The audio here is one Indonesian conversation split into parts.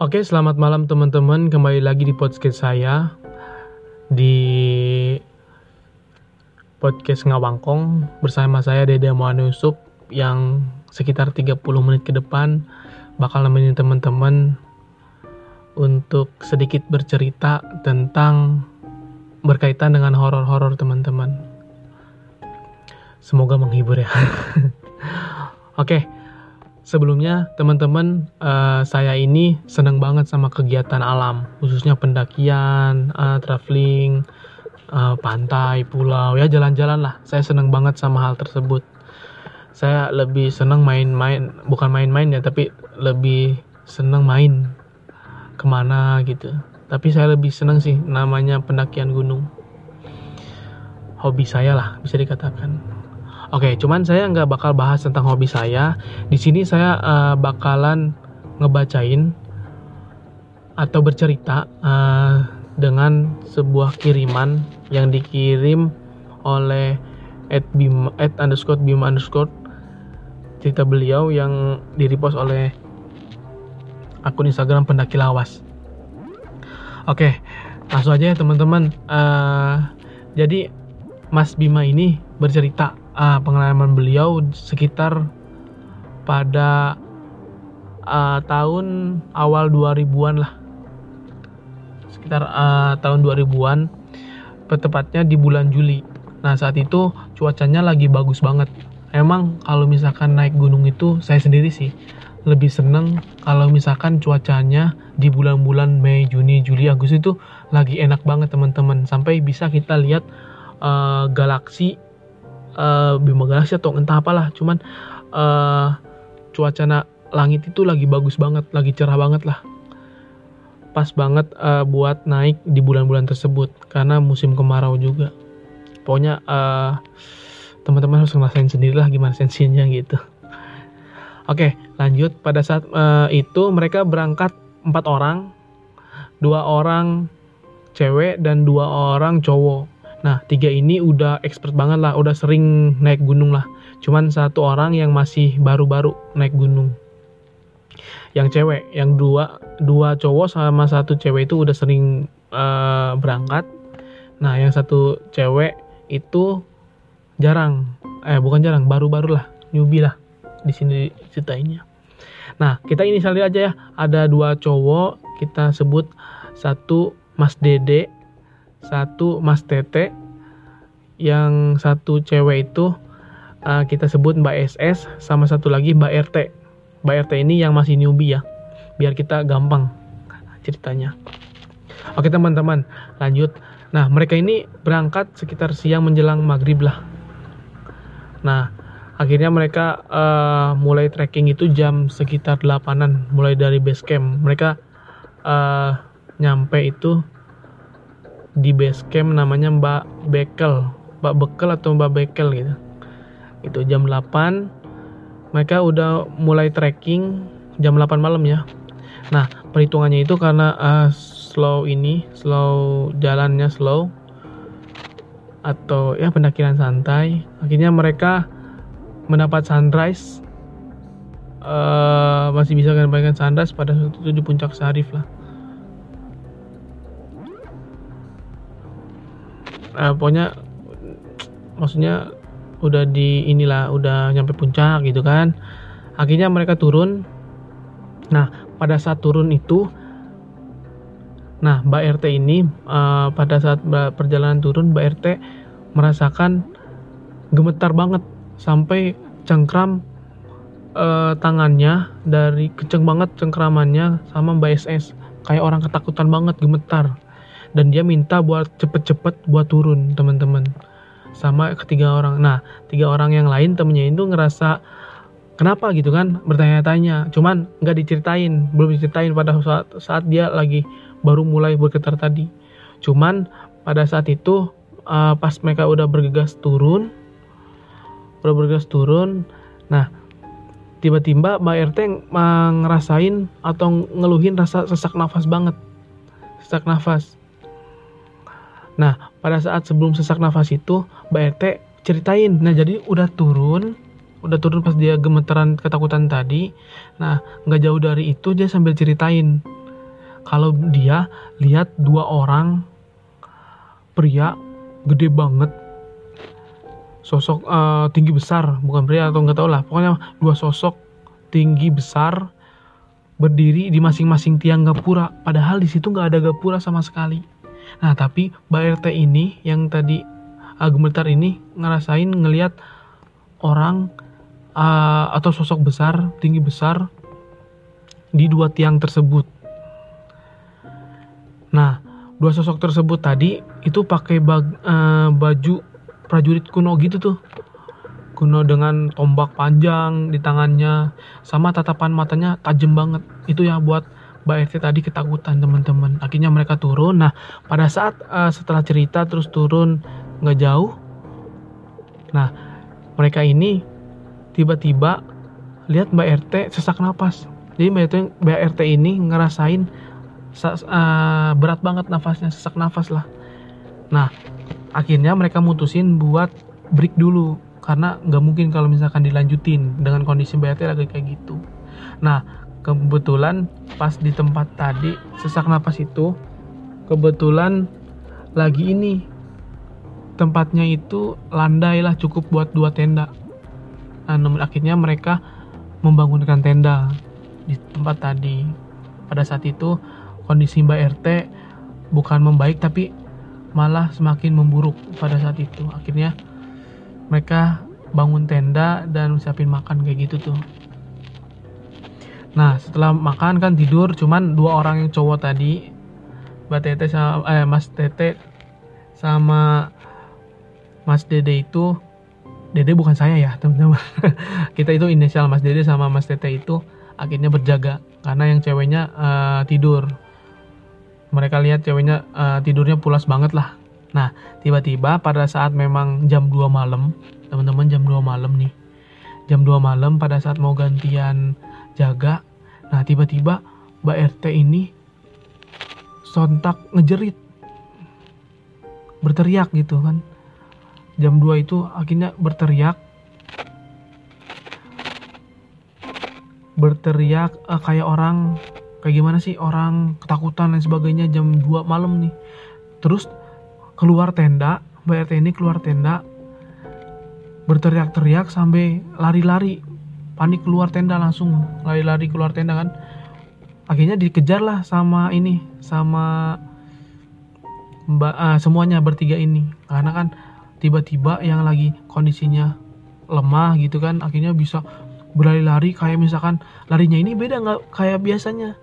Oke, selamat malam teman-teman. Kembali lagi di podcast saya di podcast Ngawangkong bersama saya Dede Muhammad Yusuf yang sekitar 30 menit ke depan bakal nemenin teman-teman untuk sedikit bercerita tentang berkaitan dengan horor-horor teman-teman. Semoga menghibur ya. Oke, sebelumnya teman-teman uh, saya ini senang banget sama kegiatan alam, khususnya pendakian, uh, traveling, uh, pantai, pulau, ya jalan-jalan lah. Saya senang banget sama hal tersebut. Saya lebih senang main-main, bukan main-main ya, tapi lebih senang main ke mana gitu. Tapi saya lebih senang sih namanya pendakian gunung. Hobi saya lah bisa dikatakan. Oke, cuman saya nggak bakal bahas tentang hobi saya. Di sini saya uh, bakalan ngebacain atau bercerita uh, dengan sebuah kiriman yang dikirim oleh at bim at underscore bim underscore cerita beliau yang direpost oleh akun Instagram pendaki lawas. Oke, langsung aja ya teman-teman. Uh, jadi Mas Bima ini bercerita uh, pengalaman beliau sekitar pada uh, tahun awal 2000-an lah. Sekitar uh, tahun 2000-an tepatnya di bulan Juli. Nah saat itu cuacanya lagi bagus banget. Emang kalau misalkan naik gunung itu saya sendiri sih lebih seneng kalau misalkan cuacanya di bulan-bulan Mei, Juni, Juli, Agustus itu lagi enak banget teman-teman. Sampai bisa kita lihat uh, galaksi uh, Bima Galaxy atau entah apalah. Cuman uh, cuaca langit itu lagi bagus banget lagi cerah banget lah. Pas banget uh, buat naik di bulan-bulan tersebut. Karena musim kemarau juga. Pokoknya uh, teman-teman harus ngerasain sendiri lah gimana sensinya gitu. Oke lanjut. Pada saat uh, itu mereka berangkat empat orang. Dua orang cewek dan dua orang cowok Nah, tiga ini udah expert banget lah, udah sering naik gunung lah. Cuman satu orang yang masih baru-baru naik gunung. Yang cewek, yang dua dua cowok sama satu cewek itu udah sering uh, berangkat. Nah, yang satu cewek itu jarang, eh bukan jarang, baru-baru lah, newbie lah di sini ceritainnya. Nah, kita ini inisial aja ya. Ada dua cowok, kita sebut satu Mas Dede satu Mas Tete yang satu cewek itu uh, kita sebut Mbak SS sama satu lagi Mbak RT Mbak RT ini yang masih newbie ya biar kita gampang ceritanya. Oke teman-teman lanjut. Nah mereka ini berangkat sekitar siang menjelang maghrib lah. Nah akhirnya mereka uh, mulai trekking itu jam sekitar 8an mulai dari base camp. Mereka uh, nyampe itu di base camp namanya Mbak Bekel Mbak Bekel atau Mbak Bekel gitu. Itu jam 8 mereka udah mulai trekking jam 8 malam ya. Nah perhitungannya itu karena uh, slow ini slow jalannya slow atau ya pendakiran santai. Akhirnya mereka mendapat sunrise uh, masih bisa kan sunrise pada itu di puncak Sarif lah uh, pokoknya maksudnya udah di inilah udah nyampe puncak gitu kan. Akhirnya mereka turun. Nah pada saat turun itu nah Mbak RT ini uh, pada saat perjalanan turun Mbak RT merasakan gemetar banget sampai cengkram uh, tangannya dari kenceng banget cengkramannya sama Mbak SS kayak orang ketakutan banget gemetar dan dia minta buat cepet-cepet buat turun teman-teman. Sama ketiga orang. Nah tiga orang yang lain temennya itu ngerasa kenapa? gitu kan bertanya-tanya. Cuman nggak diceritain belum diceritain pada saat saat dia lagi baru mulai bergetar tadi. Cuman pada saat itu uh, pas mereka udah bergegas turun udah bergegas turun nah tiba-tiba Mbak RT ngerasain atau ngeluhin rasa sesak nafas banget. Sesak nafas Nah, pada saat sebelum sesak nafas itu, Mbak RT ceritain. Nah, jadi udah turun, udah turun pas dia gemeteran ketakutan tadi. Nah, nggak jauh dari itu dia sambil ceritain. kalau dia lihat dua orang pria gede banget sosok uh, tinggi besar bukan pria atau nggak tahu lah pokoknya dua sosok tinggi besar berdiri di masing-masing tiang gapura padahal di situ nggak ada gapura sama sekali nah tapi Mbak RT ini yang tadi uh, gemetar ini ngerasain ngelihat orang uh, atau sosok besar tinggi besar di dua tiang tersebut. Nah dua sosok tersebut tadi itu pakai uh, baju prajurit kuno gitu tuh. Kuno dengan tombak panjang di tangannya sama tatapan matanya tajam banget. Itu ya buat Mbak RT tadi ketakutan teman-teman. Akhirnya mereka turun. Nah pada saat uh, setelah cerita terus turun nggak jauh nah mereka ini tiba-tiba lihat Mbak RT sesak napas. Jadi Mbak RT, Mbak RT ini ngerasain uh, berat banget nafasnya sesak nafas lah. Nah akhirnya mereka mutusin buat break dulu. Karena nggak mungkin kalau misalkan dilanjutin dengan kondisi BRT lagi kayak gitu. Nah kebetulan pas di tempat tadi sesak napas itu kebetulan lagi ini. Tempatnya itu landai lah cukup buat dua tenda. Nah namun akhirnya mereka membangunkan tenda di tempat tadi. Pada saat itu kondisi Mbak RT bukan membaik tapi malah semakin memburuk pada saat itu. Akhirnya mereka bangun tenda dan siapin makan kayak gitu tuh nah setelah makan kan tidur cuman dua orang yang cowok tadi mbak tete sama eh mas tete sama mas dede itu dede bukan saya ya teman-teman. Kita itu inisial mas dede sama mas tete itu akhirnya berjaga karena yang ceweknya uh, tidur. Mereka lihat ceweknya uh, tidurnya pulas banget lah. Nah tiba-tiba pada saat memang jam 2 malam teman-teman jam 2 malam nih jam 2 malam pada saat mau gantian jaga. Nah tiba-tiba Mbak RT ini sontak ngejerit. Berteriak gitu kan. Jam 2 itu akhirnya berteriak. Berteriak uh, kayak orang kayak gimana sih orang ketakutan dan sebagainya jam 2 malam nih. Terus keluar tenda Mbak RT ini keluar tenda. Berteriak-teriak sampai lari-lari panik keluar tenda langsung lari-lari keluar tenda kan. Akhirnya dikejar lah sama ini sama mbak uh, semuanya bertiga ini. Karena kan tiba-tiba yang lagi kondisinya lemah gitu kan akhirnya bisa berlari-lari. Kayak misalkan larinya ini beda nggak kayak biasanya.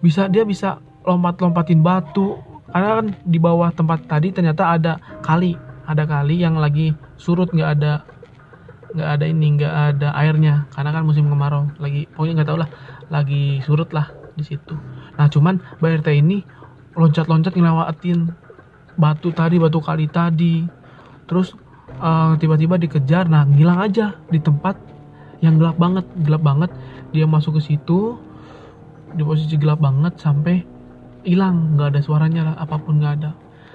Bisa dia bisa lompat-lompatin batu. Karena kan di bawah tempat tadi ternyata ada kali ada kali yang lagi surut nggak ada nggak ada ini nggak ada airnya. Karena kan musim kemarau lagi pokoknya nggak tau lah lagi surut lah di situ. Nah cuman Mbak RT ini loncat-loncat ngelewatin batu tadi batu kali tadi. Terus uh, tiba-tiba dikejar nah ngilang aja di tempat yang gelap banget. Gelap banget dia masuk ke situ di posisi gelap banget sampai hilang. Nggak ada suaranya lah apa pun nggak ada.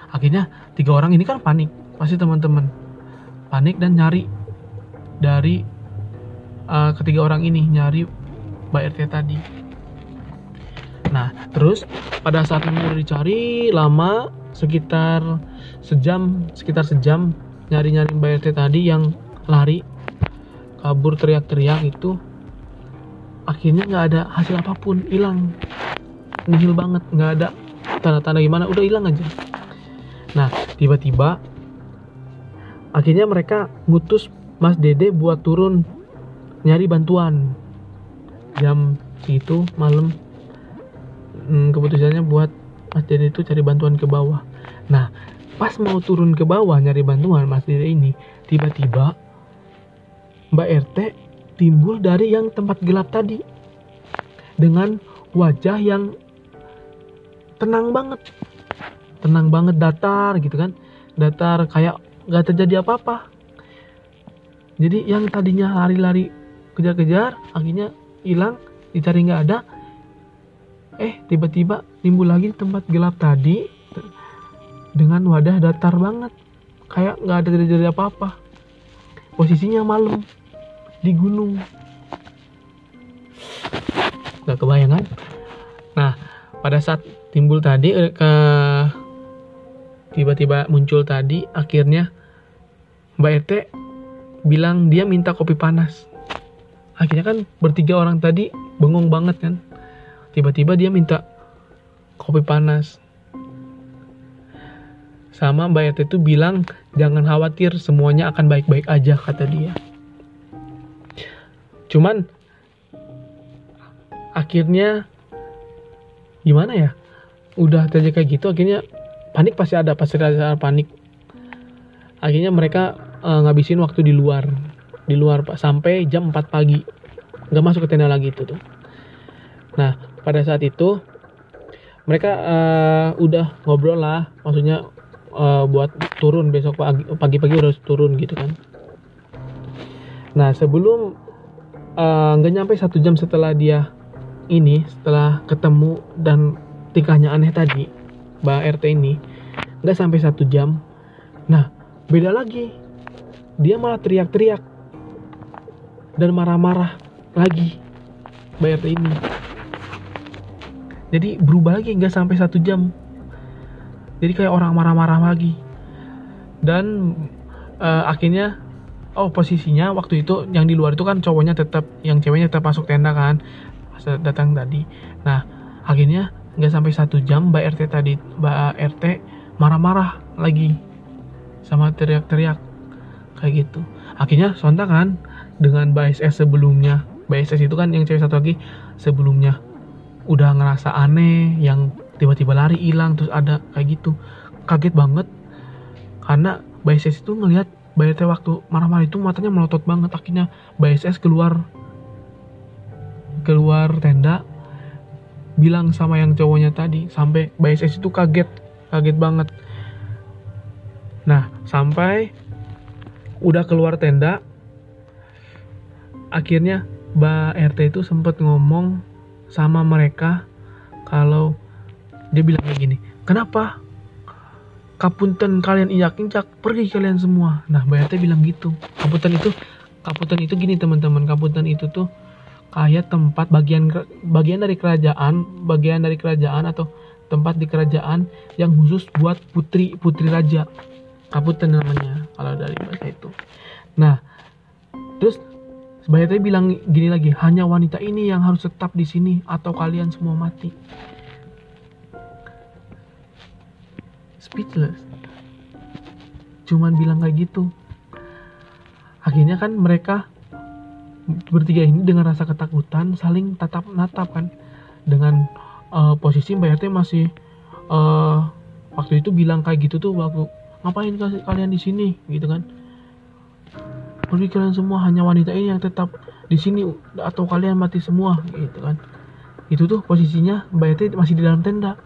Akhirnya tiga orang ini kan panik. Pasti teman-teman. Panik dan nyari dari uh, ketiga orang ini nyari Mbak RT tadi. Nah terus pada saat udah dicari lama sekitar sejam sekitar sejam nyari-nyari Mbak RT tadi yang lari kabur teriak-teriak itu. Akhirnya nggak ada hasil apa pun hilang. Nihil banget nggak ada tanda-tanda gimana udah hilang aja. Nah tiba-tiba akhirnya mereka ngutus Mas Dede buat turun nyari bantuan. Jam itu malam hmm, keputusannya buat Mas Dede itu cari bantuan ke bawah. Nah pas mau turun ke bawah nyari bantuan Mas Dede ini tiba-tiba Mbak RT timbul dari yang tempat gelap tadi dengan wajah yang tenang banget. Tenang banget datar gitu kan. Datar kayak nggak terjadi apa-apa jadi yang tadinya lari-lari kejar-kejar akhirnya hilang dicari nggak ada. Eh tiba-tiba timbul lagi tempat gelap tadi dengan wadah datar banget. Kayak nggak ada terjadi apa-apa. Posisinya malam di gunung. Nggak kebayangan nah pada saat timbul tadi eh, ke tiba-tiba muncul tadi akhirnya Mbak RT bilang dia minta kopi panas. Akhirnya kan bertiga orang tadi bengong banget kan. Tiba-tiba dia minta kopi panas. Sama Mbak RT itu bilang jangan khawatir semuanya akan baik-baik aja kata dia. Cuman akhirnya gimana ya? Udah terjadi kayak gitu akhirnya panik pasti ada pasti ada panik. Akhirnya mereka uh, ngabisin waktu di luar di luar pak sampai jam 4 pagi. Nggak masuk ke tenda lagi itu tuh. Nah pada saat itu mereka uh, udah ngobrol lah. Maksudnya uh, buat turun besok pagi-pagi udah turun gitu kan. Nah sebelum nggak uh, nyampe satu jam setelah dia ini setelah ketemu dan tingkahnya aneh tadi mbak RT ini nggak sampai satu jam. Nah beda lagi dia malah teriak-teriak dan marah-marah lagi bayar ini. Jadi berubah lagi nggak sampai satu jam. Jadi kayak orang marah-marah lagi. Dan uh, akhirnya oh posisinya waktu itu yang di luar itu kan cowoknya tetap yang ceweknya tetap masuk tenda kan datang tadi. Nah akhirnya nggak sampai satu jam mbak RT tadi mbak RT marah-marah lagi sama teriak-teriak kayak gitu. Akhirnya sontak kan dengan BSS sebelumnya. BSS itu kan yang cewek satu lagi sebelumnya. Udah ngerasa aneh yang tiba-tiba lari hilang terus ada kayak gitu. Kaget banget. Karena BSS itu ngelihat BRT waktu marah-marah itu matanya melotot banget. Akhirnya BSS keluar keluar tenda bilang sama yang cowoknya tadi. Sampai BSS itu kaget. Kaget banget. Nah sampai udah keluar tenda akhirnya Mbak RT itu sempat ngomong sama mereka kalau dia bilang kayak gini kenapa? Kapunten kalian injak-injak pergi kalian semua. Nah Mbak RT bilang gitu. Kapunten itu kapunten itu gini teman-teman. Kapunten itu tuh kayak tempat bagian bagian dari kerajaan bagian dari kerajaan atau tempat di kerajaan yang khusus buat putri putri raja kapunten namanya kalau dari bahasa itu nah terus Bayatnya bilang gini lagi, hanya wanita ini yang harus tetap di sini atau kalian semua mati. Speechless. Cuman bilang kayak gitu. Akhirnya kan mereka bertiga ini dengan rasa ketakutan saling tatap natap kan dengan uh, posisi Mbak RT masih uh, waktu itu bilang kayak gitu tuh waktu ngapain kalian di sini? Gitu kan. Pergi kalian semua hanya wanita ini yang tetap di sini atau kalian mati semua gitu kan. Itu tuh posisinya Mbak masih di dalam tenda.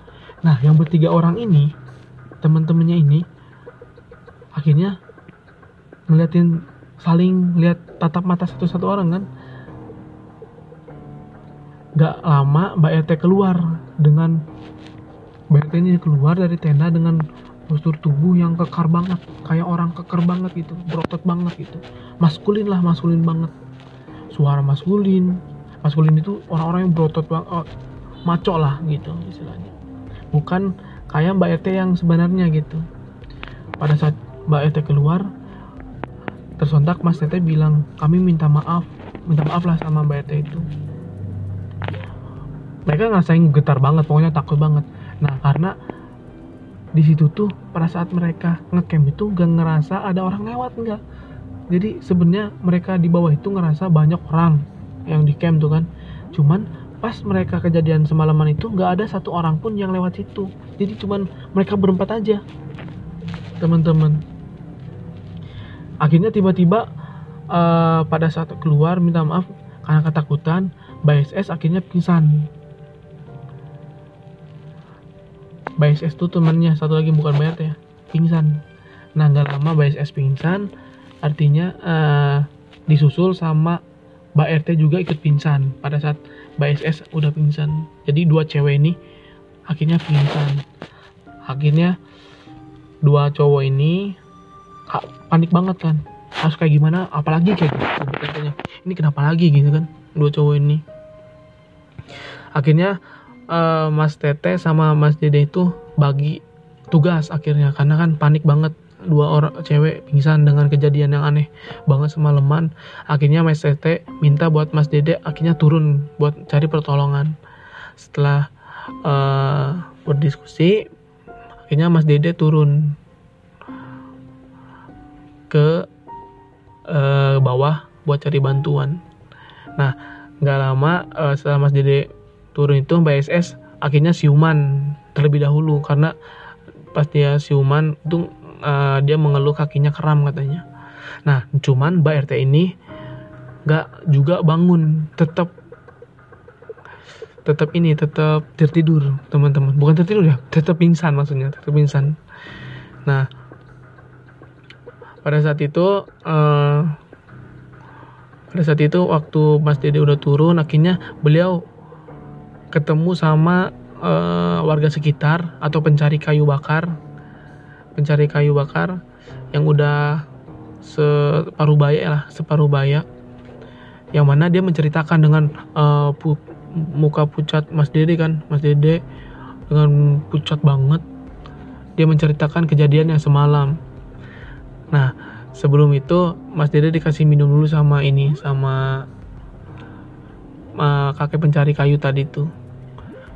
Nah yang bertiga orang ini teman-temannya ini akhirnya ngeliatin saling lihat tatap mata satu-satu orang kan. Gak lama Mbak Yati keluar dengan Mbak Yati ini keluar dari tenda dengan postur tubuh yang kekar banget kayak orang keker banget gitu berotot banget gitu. Maskulin lah maskulin banget. Suara maskulin maskulin itu orang-orang yang berotot banget oh, maco lah gitu istilahnya. Bukan kayak Mbak Ete yang sebenarnya gitu. Pada saat Mbak Ete keluar tersontak Mas Tete bilang kami minta maaf minta maaf lah sama Mbak Ete itu. Mereka ngerasain getar banget pokoknya takut banget. Nah karena di situ tuh pada saat mereka ngecamp itu gak ngerasa ada orang lewat enggak jadi sebenarnya mereka di bawah itu ngerasa banyak orang yang di camp tuh kan. Cuman pas mereka kejadian semalaman itu nggak ada satu orang pun yang lewat situ. Jadi cuman mereka berempat aja teman-teman. Akhirnya tiba-tiba uh, pada saat keluar minta maaf karena ketakutan BSS akhirnya pingsan BSS tuh temannya satu lagi bukan Bayat ya pingsan. Nah nggak lama BSS pingsan artinya uh, disusul sama Mbak RT juga ikut pingsan. Pada saat BSS udah pingsan. Jadi dua cewek ini akhirnya pingsan. Akhirnya dua cowok ini panik banget kan. Harus kayak gimana? Apalagi kayak gitu ini kenapa lagi? Gitu kan dua cowok ini. Akhirnya uh, Mas Tete sama Mas Dede itu bagi tugas akhirnya. Karena kan panik banget. Dua orang cewek pingsan dengan kejadian yang aneh banget semalaman. Akhirnya Mas Tete minta buat Mas Dede akhirnya turun buat cari pertolongan. Setelah uh, berdiskusi akhirnya Mas Dede turun ke uh, bawah buat cari bantuan. Nah nggak lama uh, setelah Mas Dede turun itu Mbak SS akhirnya siuman terlebih dahulu karena pas dia siuman itu uh, dia mengeluh kakinya kram katanya. Nah cuman Mbak RT ini nggak juga bangun tetap tetap ini tetap tertidur teman-teman. Bukan tertidur ya tetap pingsan maksudnya tetap pingsan. Nah pada saat itu uh, pada saat itu waktu Mas Dede udah turun akhirnya beliau ketemu sama uh, warga sekitar atau pencari kayu bakar. Pencari kayu bakar yang udah separuh baya lah separuh baya. Yang mana dia menceritakan dengan uh, pu muka pucat Mas Dede kan Mas Dede dengan pucat banget. Dia menceritakan kejadian yang semalam. Nah, sebelum itu Mas Dede dikasih minum dulu sama ini sama uh, kakek pencari kayu tadi tuh.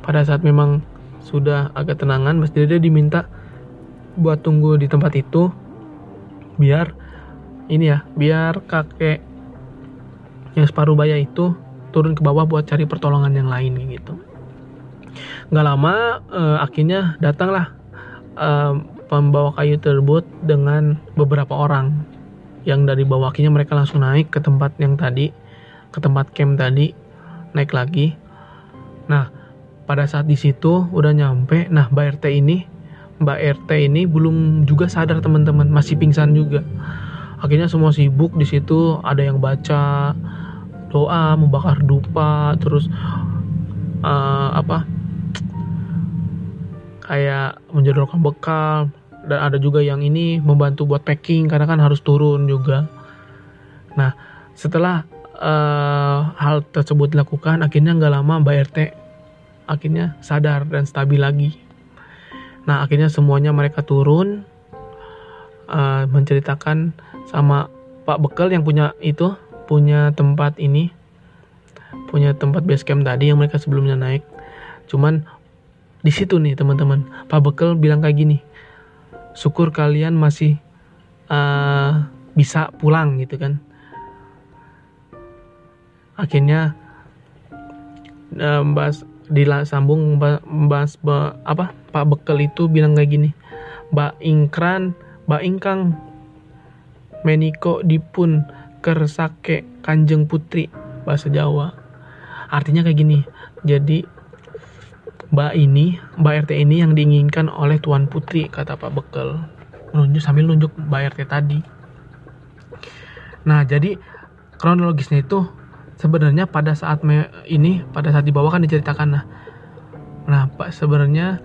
Pada saat memang sudah agak tenangan, Mas Dede diminta buat tunggu di tempat itu biar ini ya, biar kakek yang separuh baya itu turun ke bawah buat cari pertolongan yang lain gitu. Nggak lama uh, akhirnya datanglah uh, pembawa kayu tersebut dengan beberapa orang yang dari bawah akhirnya mereka langsung naik ke tempat yang tadi ke tempat camp tadi naik lagi nah pada saat di situ udah nyampe. Nah Mbak RT ini Mbak RT ini belum juga sadar teman-teman. Masih pingsan juga. Akhirnya semua sibuk di situ. Ada yang baca doa membakar dupa terus uh, apa? Kayak menjodorkan bekal. Dan ada juga yang ini membantu buat packing karena kan harus turun juga. Nah setelah uh, hal tersebut dilakukan akhirnya nggak lama Mbak RT akhirnya sadar dan stabil lagi. Nah akhirnya semuanya mereka turun uh, menceritakan sama Pak Bekel yang punya itu punya tempat ini punya tempat base camp tadi yang mereka sebelumnya naik. Cuman di situ nih teman-teman Pak Bekel bilang kayak gini syukur kalian masih uh, bisa pulang gitu kan akhirnya uh, bahas bahas apa Pak Bekel itu bilang kayak gini Mbak Ingkran Mbak Ingkang Meniko dipun kersake kanjeng putri bahasa Jawa artinya kayak gini jadi Mbak ini, Mbak RT ini yang diinginkan oleh Tuan Putri, kata Pak Bekel. Menunjuk sambil nunjuk Mbak RT tadi. Nah, jadi kronologisnya itu sebenarnya pada saat me, ini, pada saat dibawa kan diceritakan nah. Nah, Pak sebenarnya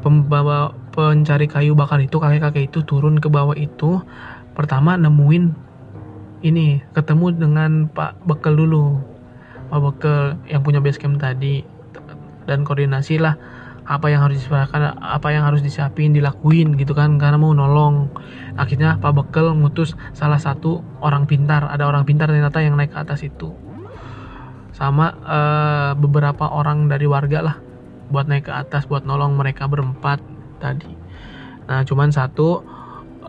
pembawa pencari kayu bakar itu kakek-kakek itu turun ke bawah itu pertama nemuin ini ketemu dengan Pak Bekel dulu Pak Bekel yang punya base camp tadi dan koordinasi lah apa yang harus disiapkan apa yang harus disiapin dilakuin gitu kan karena mau nolong. Akhirnya Pak Bekel ngutus salah satu orang pintar ada orang pintar ternyata yang naik ke atas itu. Sama uh, beberapa orang dari warga lah buat naik ke atas buat nolong mereka berempat tadi. Nah cuman satu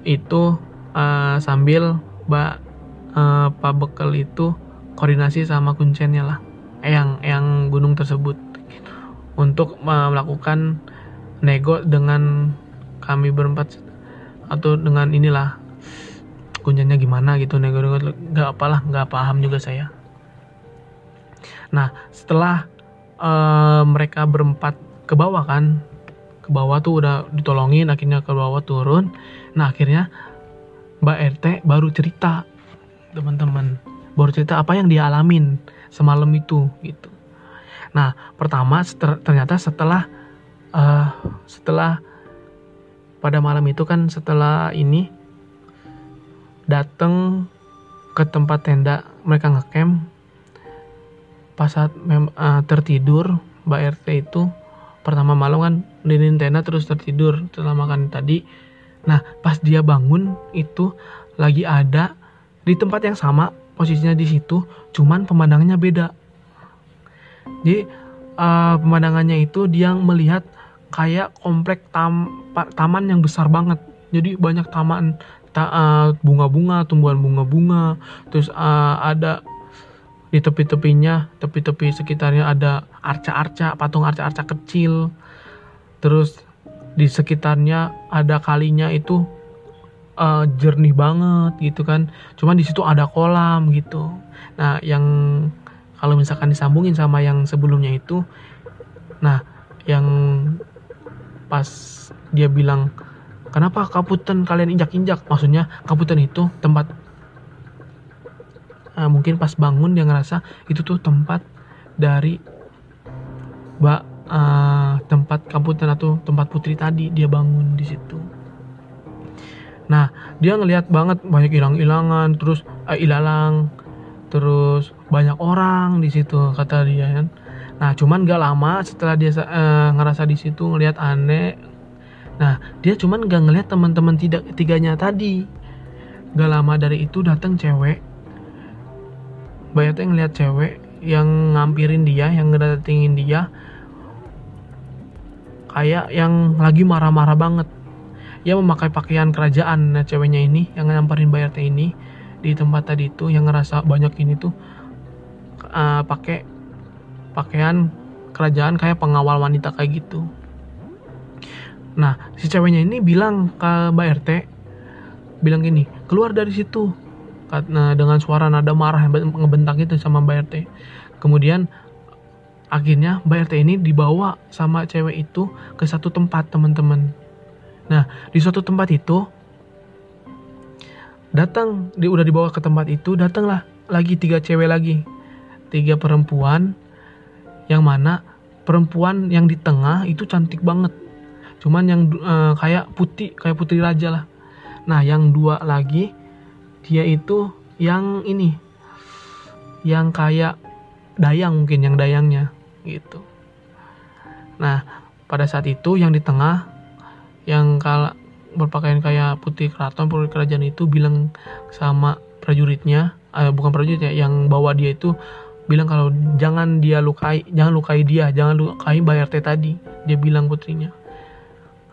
itu uh, sambil Mbak uh, Pak Bekel itu koordinasi sama kuncennya lah yang yang gunung tersebut untuk melakukan nego dengan kami berempat atau dengan inilah kuncinya gimana gitu nego-nego nggak apalah nggak paham juga saya. Nah setelah uh, mereka berempat ke bawah kan ke bawah tuh udah ditolongin akhirnya ke bawah turun. Nah akhirnya Mbak RT baru cerita teman-teman baru cerita apa yang dia alamin semalam itu gitu Nah, pertama ternyata setelah uh, setelah pada malam itu kan setelah ini datang ke tempat tenda mereka ngecamp. Pas saat mem uh, tertidur Mbak RT itu pertama malam kan dinin tenda terus tertidur setelah makan tadi. Nah pas dia bangun itu lagi ada di tempat yang sama posisinya di situ cuman pemandangannya beda jadi uh, pemandangannya itu dia melihat kayak komplek tam taman yang besar banget. Jadi banyak taman ta uh, bunga-bunga tumbuhan bunga-bunga. Terus uh, ada di tepi-tepinya tepi-tepi sekitarnya ada arca-arca patung arca-arca kecil. Terus di sekitarnya ada kalinya itu uh, jernih banget gitu kan. Cuman di situ ada kolam gitu. Nah yang kalau misalkan disambungin sama yang sebelumnya itu nah yang pas dia bilang kenapa kaputan kalian injak-injak? Maksudnya kaputan itu tempat uh, mungkin pas bangun dia ngerasa itu tuh tempat dari mbak uh, tempat kamputan atau tempat putri tadi dia bangun di situ. Nah dia ngelihat banget banyak hilang-hilangan terus uh, ilalang terus banyak orang di situ kata dia kan. Nah cuman gak lama setelah dia uh, ngerasa di situ ngelihat aneh nah dia cuman gak ngelihat teman-teman tidak tiganya tadi. Gak lama dari itu datang cewek. Bayatnya ngeliat cewek yang ngampirin dia, yang ngedatengin dia, kayak yang lagi marah-marah banget. Dia memakai pakaian kerajaan, nah ceweknya ini yang nyamperin Bayatnya ini di tempat tadi itu yang ngerasa banyak ini tuh uh, pakai pakaian kerajaan kayak pengawal wanita kayak gitu. Nah, si ceweknya ini bilang ke Mbak RT, bilang gini, keluar dari situ, karena dengan suara nada marah ngebentak itu sama Mbak RT. Kemudian akhirnya Mbak RT ini dibawa sama cewek itu ke satu tempat teman-teman. Nah di suatu tempat itu datang dia udah dibawa ke tempat itu datanglah lagi tiga cewek lagi. Tiga perempuan yang mana perempuan yang di tengah itu cantik banget. Cuman yang uh, kayak putih kayak putri raja lah. Nah yang dua lagi dia itu yang ini yang kayak dayang mungkin yang dayangnya gitu. Nah pada saat itu yang di tengah yang kala berpakaian kayak putih keraton putih kerajaan itu bilang sama prajuritnya eh, bukan prajuritnya yang bawa dia itu bilang kalau jangan dia lukai jangan lukai dia jangan lukai bayar teh tadi dia bilang putrinya.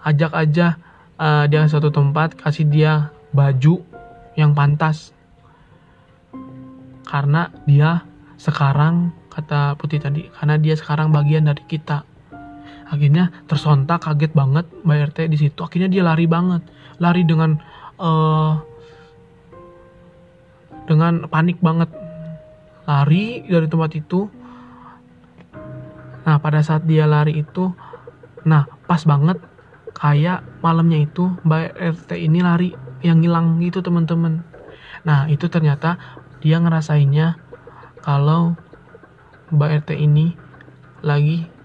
Ajak aja uh, dia ke suatu tempat kasih dia baju yang pantas. Karena dia sekarang kata Putih tadi karena dia sekarang bagian dari kita akhirnya tersontak kaget banget Mbak RT di situ. Akhirnya dia lari banget. Lari dengan uh, dengan panik banget. Lari dari tempat itu. Nah pada saat dia lari itu nah pas banget. Kayak malamnya itu Mbak RT ini lari yang hilang gitu teman-teman. Nah itu ternyata dia ngerasainnya kalau Mbak RT ini lagi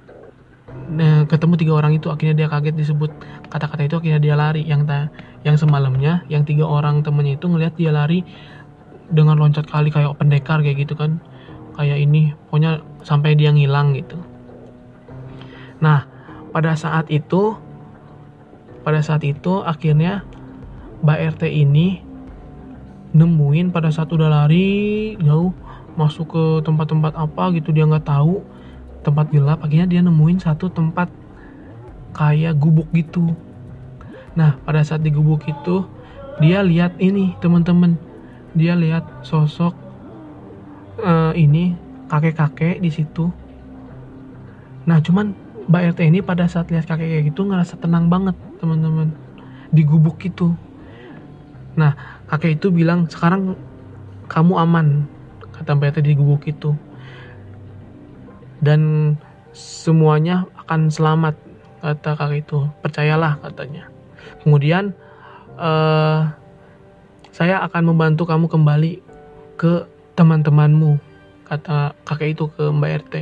nah, ketemu tiga orang itu akhirnya dia kaget disebut kata-kata itu akhirnya dia lari. Yang ta yang semalamnya yang tiga orang temennya itu ngelihat dia lari dengan loncat kali kayak pendekar kayak gitu kan. Kayak ini pokoknya sampai dia ngilang gitu. Nah pada saat itu pada saat itu akhirnya Mbak RT ini nemuin pada saat udah lari jauh masuk ke tempat-tempat apa gitu dia nggak tahu tempat gelap akhirnya dia nemuin satu tempat kayak gubuk gitu. Nah pada saat di gubuk itu dia lihat ini teman-teman. Dia lihat sosok uh, ini kakek-kakek di situ. Nah cuman Mbak RT ini pada saat lihat kakek kayak gitu ngerasa tenang banget teman-teman di gubuk itu. Nah, kakek itu bilang, sekarang kamu aman, kata Mbak Ete di gubuk itu. Dan semuanya akan selamat, kata kakek itu. Percayalah, katanya. Kemudian, uh, saya akan membantu kamu kembali ke teman-temanmu, kata kakek itu ke Mbak RT.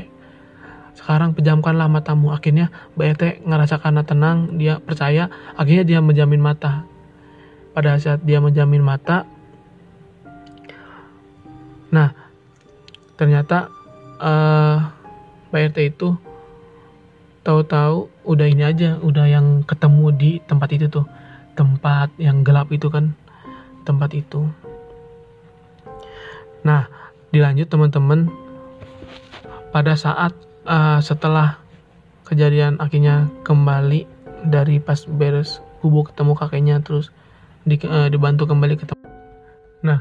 Sekarang pejamkanlah matamu. Akhirnya Mbak RT ngerasa karena tenang, dia percaya, akhirnya dia menjamin mata pada saat dia menjamin mata nah ternyata uh, Pak RT itu tahu-tahu udah ini aja udah yang ketemu di tempat itu tuh. Tempat yang gelap itu kan tempat itu. Nah dilanjut teman-teman. Pada saat uh, setelah kejadian akhirnya kembali dari pas beres kubu ketemu kakeknya terus di, uh, dibantu kembali ketemu nah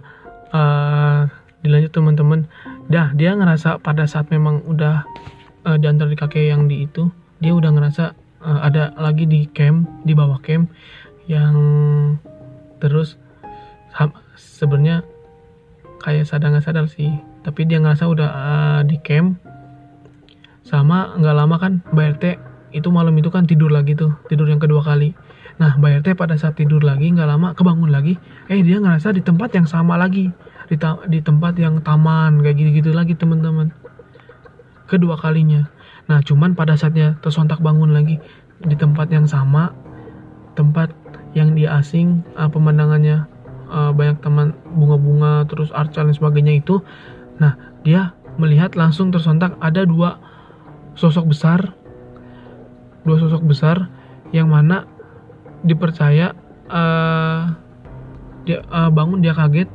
uh, dilanjut teman-teman. Dah dia ngerasa pada saat memang udah uh, di kakek yang di itu dia udah ngerasa uh, ada lagi di camp di bawah camp yang terus sebenarnya kayak sadar nggak sadar sih. Tapi dia ngerasa udah uh, di camp sama nggak lama kan Mbak RT itu malam itu kan tidur lagi tuh tidur yang kedua kali. Nah Mbak RT pada saat tidur lagi nggak lama kebangun lagi eh dia ngerasa di tempat yang sama lagi di, ta di tempat yang taman kayak gitu-gitu lagi teman-teman kedua kalinya. Nah cuman pada saatnya tersontak bangun lagi di tempat yang sama tempat yang dia asing uh, pemandangannya uh, banyak teman bunga-bunga terus arca dan sebagainya itu. Nah dia melihat langsung tersontak ada dua sosok besar dua sosok besar yang mana dipercaya uh, dia uh, bangun dia kaget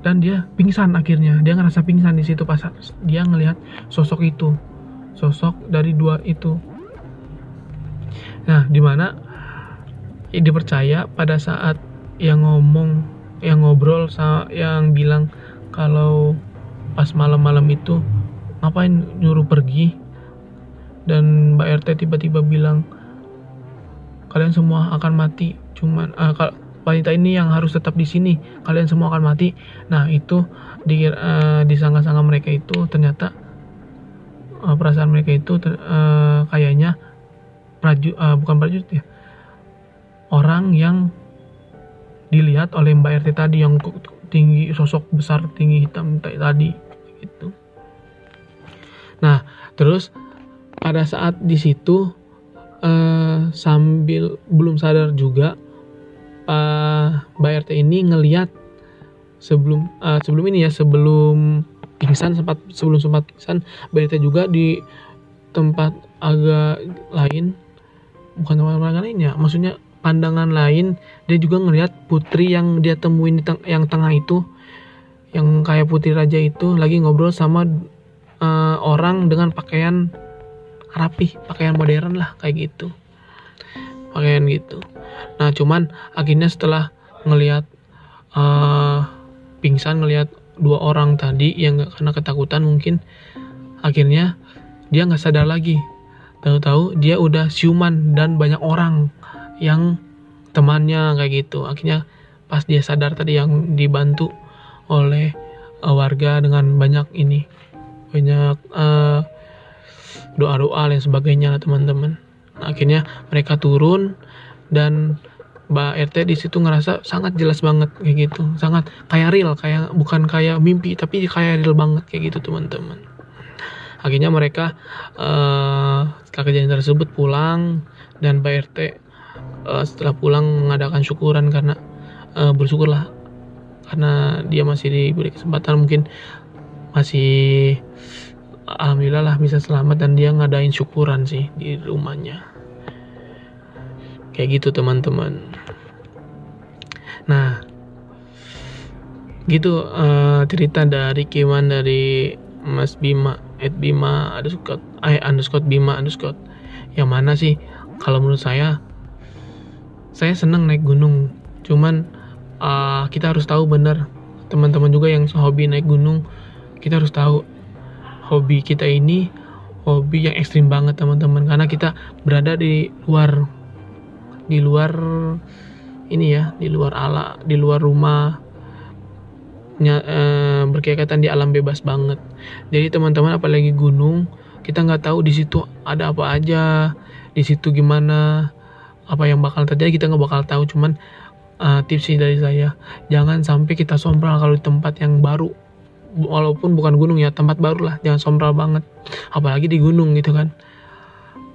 dan dia pingsan akhirnya. Dia ngerasa pingsan di situ pas dia ngelihat sosok itu. Sosok dari dua itu. Nah di mana dipercaya pada saat yang ngomong yang ngobrol yang bilang kalau pas malam-malam itu ngapain nyuruh pergi? Dan Mbak RT tiba-tiba bilang kalian semua akan mati cuman uh, wanita ini yang harus tetap di sini. Kalian semua akan mati. Nah itu di uh, di sangka-sangka mereka itu ternyata uh, perasaan mereka itu ter, uh, kayaknya prajurit uh, bukan prajurit ya. Orang yang dilihat oleh Mbak RT tadi yang tinggi sosok besar tinggi hitam tadi gitu. Nah terus pada saat di situ uh, sambil belum sadar juga uh, Mbak ini ngeliat sebelum uh, sebelum ini ya sebelum pingsan sempat sebelum sempat pingsan Mbak RT juga di tempat agak lain bukan tempat lain ya maksudnya pandangan lain dia juga ngelihat putri yang dia temuin di teng yang tengah itu yang kayak putri raja itu lagi ngobrol sama uh, orang dengan pakaian rapi pakaian modern lah kayak gitu pakaian gitu. Nah cuman akhirnya setelah ngelihat uh, pingsan ngelihat dua orang tadi yang gak karena ketakutan mungkin akhirnya dia nggak sadar lagi. Tahu-tahu dia udah siuman dan banyak orang yang temannya kayak gitu. Akhirnya pas dia sadar tadi yang dibantu oleh uh, warga dengan banyak ini banyak uh, doa-doa dan sebagainya lah teman-teman akhirnya mereka turun dan Mbak RT di situ ngerasa sangat jelas banget kayak gitu. Sangat kayak real kayak bukan kayak mimpi tapi kayak real banget kayak gitu teman-teman. Akhirnya mereka uh, setelah kejadian tersebut pulang dan Mbak RT uh, setelah pulang mengadakan syukuran karena uh, bersyukurlah karena dia masih diberi kesempatan mungkin masih alhamdulillah lah bisa selamat dan dia ngadain syukuran sih di rumahnya kayak gitu teman-teman. Nah gitu uh, cerita dari Kiman dari Mas Bima Ed Bima underscore eh underscore Bima underscore. Yang mana sih? Kalau menurut saya saya senang naik gunung. Cuman uh, kita harus tahu benar teman-teman juga yang hobi naik gunung kita harus tahu hobi kita ini hobi yang ekstrim banget teman-teman. Karena kita berada di luar di luar ini ya di luar ala di luar rumah nya, e, berkegiatan di alam bebas banget. Jadi teman-teman apalagi gunung kita nggak tahu di situ ada apa aja di situ gimana apa yang bakal terjadi kita nggak bakal tahu. Cuman uh, tips dari saya jangan sampai kita sombral kalau di tempat yang baru. Walaupun bukan gunung ya tempat baru lah jangan sombral banget. Apalagi di gunung gitu kan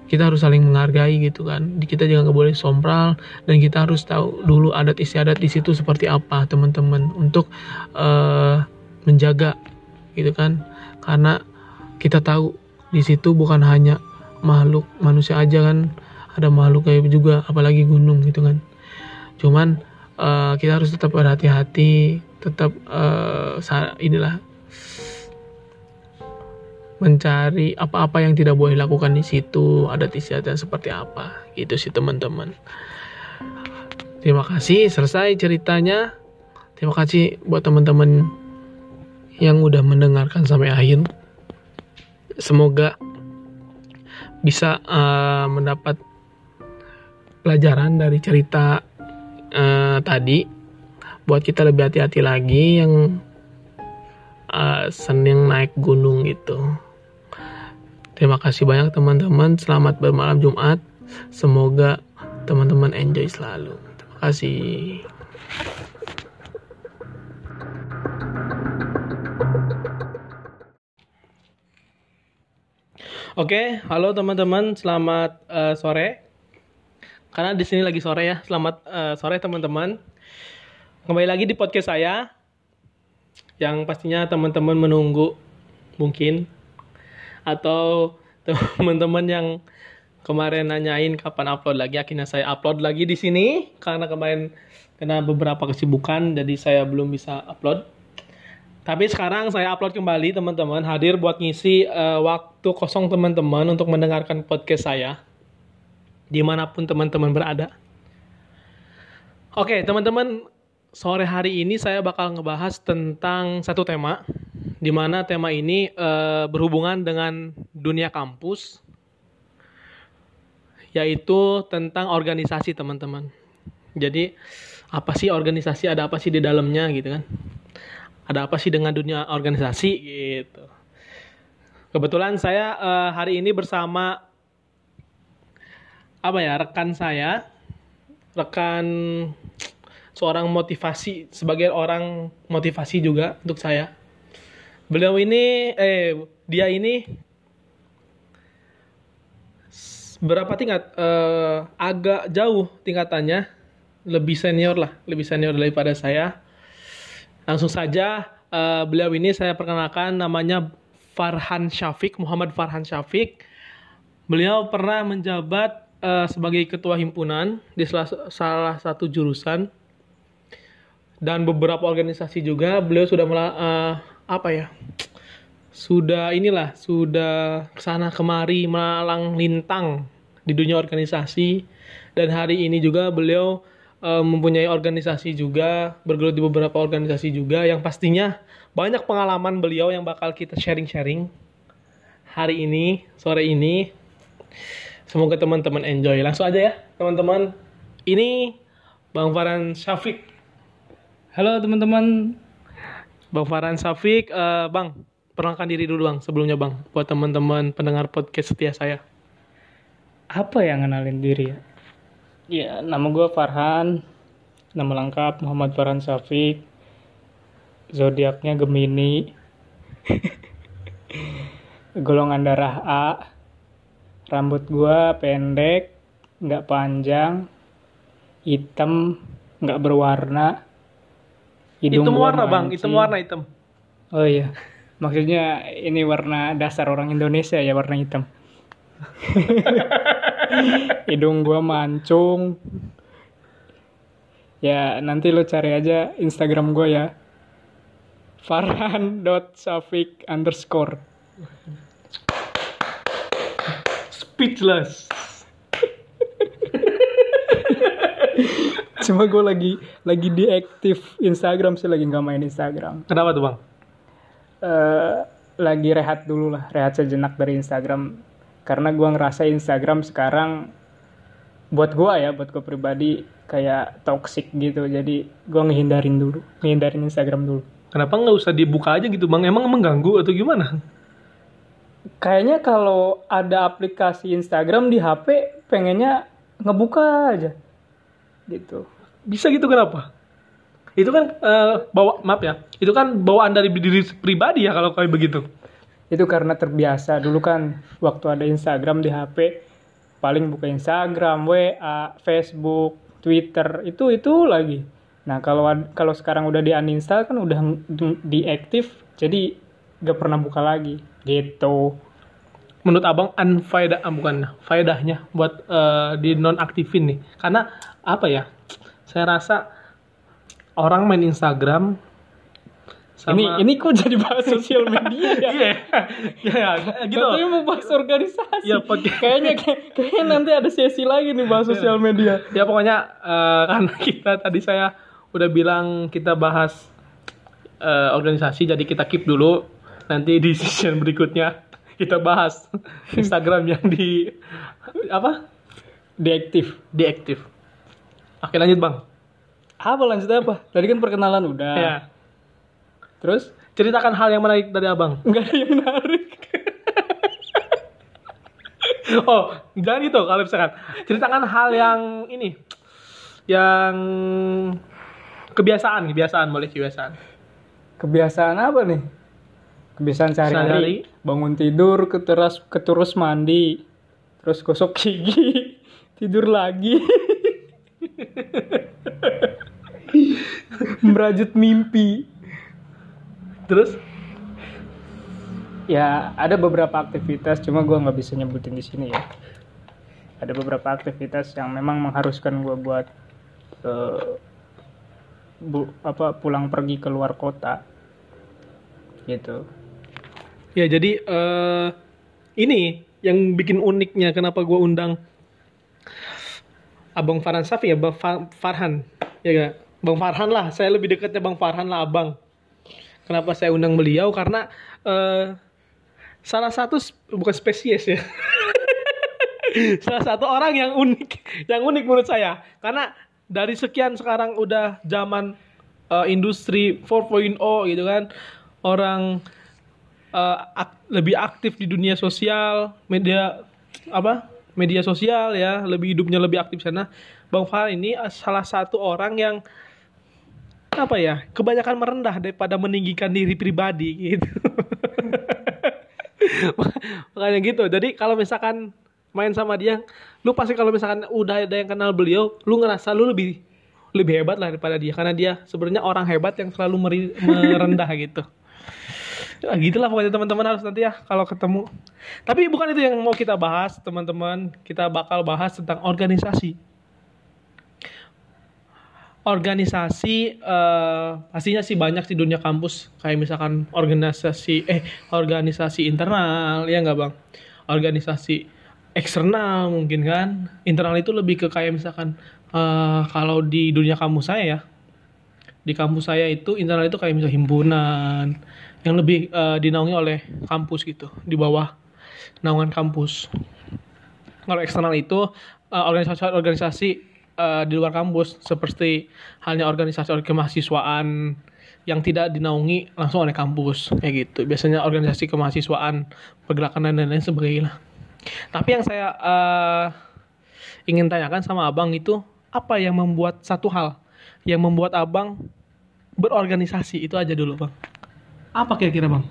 kita harus saling menghargai gitu kan. Kita juga nggak boleh sombral dan kita harus tahu dulu adat istiadat di situ seperti apa teman-teman untuk uh, menjaga gitu kan. Karena kita tahu di situ bukan hanya makhluk manusia aja kan ada makhluk kayak juga apalagi gunung gitu kan. Cuman uh, kita harus tetap berhati-hati tetap uh, inilah mencari apa-apa yang tidak boleh lakukan di situ adat istiadat seperti apa. Gitu sih teman-teman. Terima kasih selesai ceritanya. Terima kasih buat teman-teman yang udah mendengarkan sampai akhir. Semoga bisa uh, mendapat pelajaran dari cerita uh, tadi. Buat kita lebih hati-hati lagi yang uh, seneng naik gunung gitu Terima kasih banyak teman-teman. Selamat bermalam Jumat. Semoga teman-teman enjoy selalu. Terima kasih. Oke, halo teman-teman, selamat uh, sore. Karena di sini lagi sore ya. Selamat uh, sore teman-teman. Kembali lagi di podcast saya yang pastinya teman-teman menunggu mungkin atau teman-teman yang kemarin nanyain kapan upload lagi akhirnya saya upload lagi di sini karena kemarin kena beberapa kesibukan jadi saya belum bisa upload. Tapi sekarang saya upload kembali teman-teman. Hadir buat ngisi uh, waktu kosong teman-teman untuk mendengarkan podcast saya. Di mana pun teman-teman berada. Oke teman-teman. Sore hari ini saya bakal ngebahas tentang satu tema di mana tema ini uh, berhubungan dengan dunia kampus, yaitu tentang organisasi teman-teman. Jadi apa sih organisasi? Ada apa sih di dalamnya gitu kan? Ada apa sih dengan dunia organisasi gitu? Kebetulan saya uh, hari ini bersama apa ya rekan saya, rekan seorang motivasi sebagai orang motivasi juga untuk saya Beliau ini eh dia ini berapa tingkat? Uh, agak jauh tingkatannya, lebih senior lah, lebih senior daripada saya. Langsung saja uh, beliau ini saya perkenalkan namanya Farhan Syafiq, Muhammad Farhan Syafiq. Beliau pernah menjabat uh, sebagai ketua himpunan di salah, salah satu jurusan dan beberapa organisasi juga. Beliau sudah uh, apa ya? Sudah inilah sudah ke sana kemari malang lintang di dunia organisasi. Dan hari ini juga beliau e, mempunyai organisasi juga bergelut di beberapa organisasi juga. Yang pastinya banyak pengalaman beliau yang bakal kita sharing-sharing hari ini sore ini. Semoga teman-teman enjoy. Langsung aja ya teman-teman. Ini Bang Farhan Syafiq. Halo teman-teman Bang Farhan Safik, uh, Bang, perkenalkan diri dulu Bang sebelumnya Bang, buat teman-teman pendengar podcast setia saya. Apa yang ngenalin diri ya? Ya, nama gue Farhan, nama lengkap Muhammad Farhan Safik, zodiaknya Gemini, golongan darah A, rambut gue pendek, nggak panjang, hitam, nggak berwarna, Hidung hitam warna bang, hitam warna hitam. Oh iya, maksudnya ini warna dasar orang Indonesia ya warna hitam. Hidung gua mancung. Ya nanti lo cari aja Instagram gua ya. Farhan.safik underscore. Speechless. Cuma gue lagi lagi diaktif Instagram sih lagi nggak main Instagram. Kenapa tuh bang? Uh, lagi rehat dulu lah, rehat sejenak dari Instagram. Karena gue ngerasa Instagram sekarang buat gue ya, buat gue pribadi kayak toxic gitu. Jadi gue ngehindarin dulu, ngehindarin Instagram dulu. Kenapa nggak usah dibuka aja gitu bang? Emang mengganggu atau gimana? Kayaknya kalau ada aplikasi Instagram di HP, pengennya ngebuka aja gitu bisa gitu kenapa? Itu kan uh, bawa maaf ya itu kan bawaan dari diri pribadi ya kalau kayak begitu. Itu karena terbiasa. Dulu kan waktu ada Instagram di HP paling buka Instagram WA Facebook Twitter itu itu lagi. Nah kalau kalau sekarang udah di uninstall kan udah diaktif jadi gak pernah buka lagi. Gitu. Menurut abang unfaedah ah, bukan faedahnya buat eh, di nonaktifin nih. Karena apa ya saya rasa orang main Instagram sama Ini ini kok jadi bahas sosial media ya? iya iya gitu Katanya mau bahas organisasi. Ya, pakai- kayaknya kayaknya nanti ada sesi lagi nih bahas sosial media. ya pokoknya eh, karena kita tadi saya udah bilang kita bahas eh, organisasi jadi kita keep dulu nanti di session berikutnya kita bahas Instagram yang di apa Deaktif. diaktif oke lanjut bang Apa lanjut apa? Tadi kan perkenalan udah. ya Terus ceritakan hal yang menarik dari abang nggak ada yang menarik. oh jangan gitu kalau misalkan ceritakan hal yang ini yang kebiasaan kebiasaan boleh kebiasaan Kebiasaan apa nih? Kebiasaan Sehari-hari. Bangun tidur, keteras keterus mandi, terus gosok gigi, tidur lagi. Merajut mimpi. terus Ya, ada beberapa aktivitas, cuma gua nggak bisa nyebutin di sini ya. Ada beberapa aktivitas yang memang mengharuskan gua buat eh, bu, apa pulang pergi ke luar kota, gitu. Ya jadi eh ini yang bikin uniknya kenapa gue undang Abang Farhan Safi ya Farhan ya gak? Bang Farhan lah. Saya lebih dekatnya Bang Farhan lah Abang. Kenapa saya undang beliau? Karena eh salah satu bukan spesies ya. Salah satu orang yang unik yang unik menurut saya. Karena dari sekian sekarang udah zaman eh, industri 4.0 gitu kan. Orang eh, ak- lebih aktif di dunia sosial media apa media sosial ya. Lebih hidupnya lebih aktif sana. Bang Farhan ini salah satu orang yang apa ya? Kebanyakan merendah daripada meninggikan diri pribadi gitu. Makanya gitu. Jadi kalau misalkan main sama dia lu pasti kalau misalkan udah ada yang kenal beliau lu ngerasa lu lebih lebih hebat lah daripada dia. Karena dia sebenarnya orang hebat yang selalu meri- merendah gitu. Ya, gitulah pokoknya teman-teman. Harus nanti ya kalau ketemu. Tapi bukan itu yang mau kita bahas teman-teman. Kita bakal bahas tentang organisasi organisasi eh, pastinya sih banyak di dunia kampus. Kayak misalkan organisasi eh organisasi internal ya nggak bang? Organisasi eksternal mungkin kan. Internal itu lebih ke kayak misalkan eh, kalau di dunia kampus saya ya. Di kampus saya itu internal itu kayak misalnya himpunan yang lebih eh, dinaungi oleh kampus gitu di bawah naungan kampus. Kalau eksternal itu eh, organisasi-organisasi eh, di luar kampus seperti halnya organisasi kemahasiswaan yang tidak dinaungi langsung oleh kampus kayak gitu. Biasanya organisasi kemahasiswaan pergerakan dan lain-lain sebagainya tapi yang saya eh, ingin tanyakan sama abang itu apa yang membuat satu hal yang membuat abang berorganisasi? Itu aja dulu bang. Apa kira-kira bang?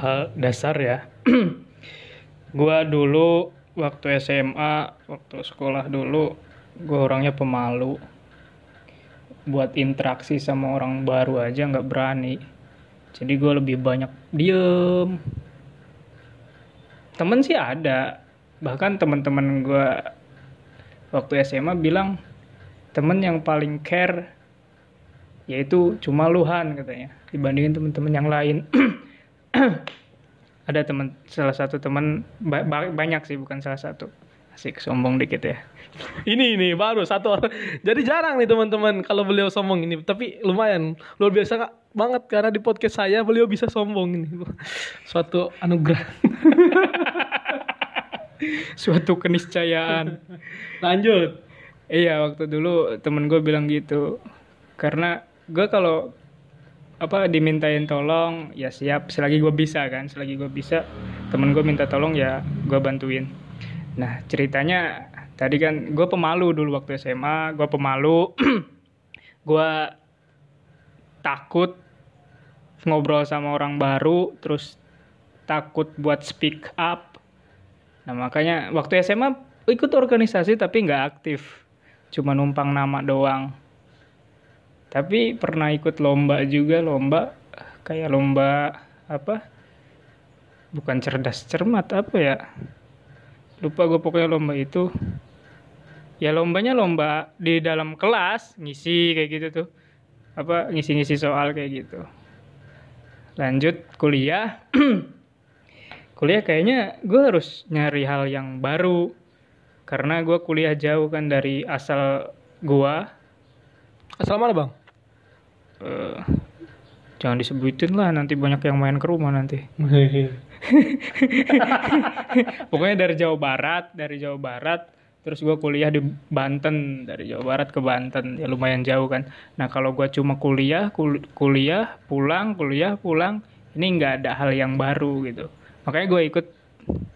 Hal dasar ya. gua dulu waktu SMA, waktu sekolah dulu, gua orangnya pemalu. Buat interaksi sama orang baru aja nggak berani. Jadi gua lebih banyak diem. Temen sih ada. Bahkan teman-teman gua waktu SMA bilang temen yang paling care yaitu cuma Luhan katanya dibandingin teman-teman yang lain ada teman salah satu teman ba- ba- banyak sih bukan salah satu. Asik sombong dikit ya. Ini ini baru satu orang. Jadi jarang nih teman-teman kalau beliau sombong. Ini tapi lumayan. Luar biasa Kak, banget karena di podcast saya beliau bisa sombong ini. Suatu anugerah. Suatu keniscayaan. Lanjut. Iya waktu dulu temen gue bilang gitu. Karena gue kalau apa dimintain tolong ya siap. Selagi gue bisa kan selagi gue bisa temen gue minta tolong ya gue bantuin. Nah ceritanya tadi kan gue pemalu dulu waktu SMA gue pemalu. Gue takut ngobrol sama orang baru terus takut buat speak up. Nah makanya waktu SMA ikut organisasi tapi nggak aktif. Cuma numpang nama doang tapi pernah ikut lomba juga lomba kayak lomba apa? Bukan cerdas cermat apa ya? Lupa gue pokoknya lomba itu. Ya lombanya lomba di dalam kelas ngisi kayak gitu tuh. Apa ngisi-ngisi soal kayak gitu. Lanjut kuliah. Kuliah kayaknya gue harus nyari hal yang baru. Karena gue kuliah jauh kan dari asal gue Asal mana bang? Eh, jangan disebutin lah nanti banyak yang main ke rumah nanti. Pokoknya dari Jawa Barat dari Jawa Barat terus gue kuliah di Banten dari Jawa Barat ke Banten ya lumayan jauh kan. Nah kalau gue cuma kuliah kul- kuliah pulang kuliah pulang ini nggak ada hal yang baru gitu. Makanya gue ikut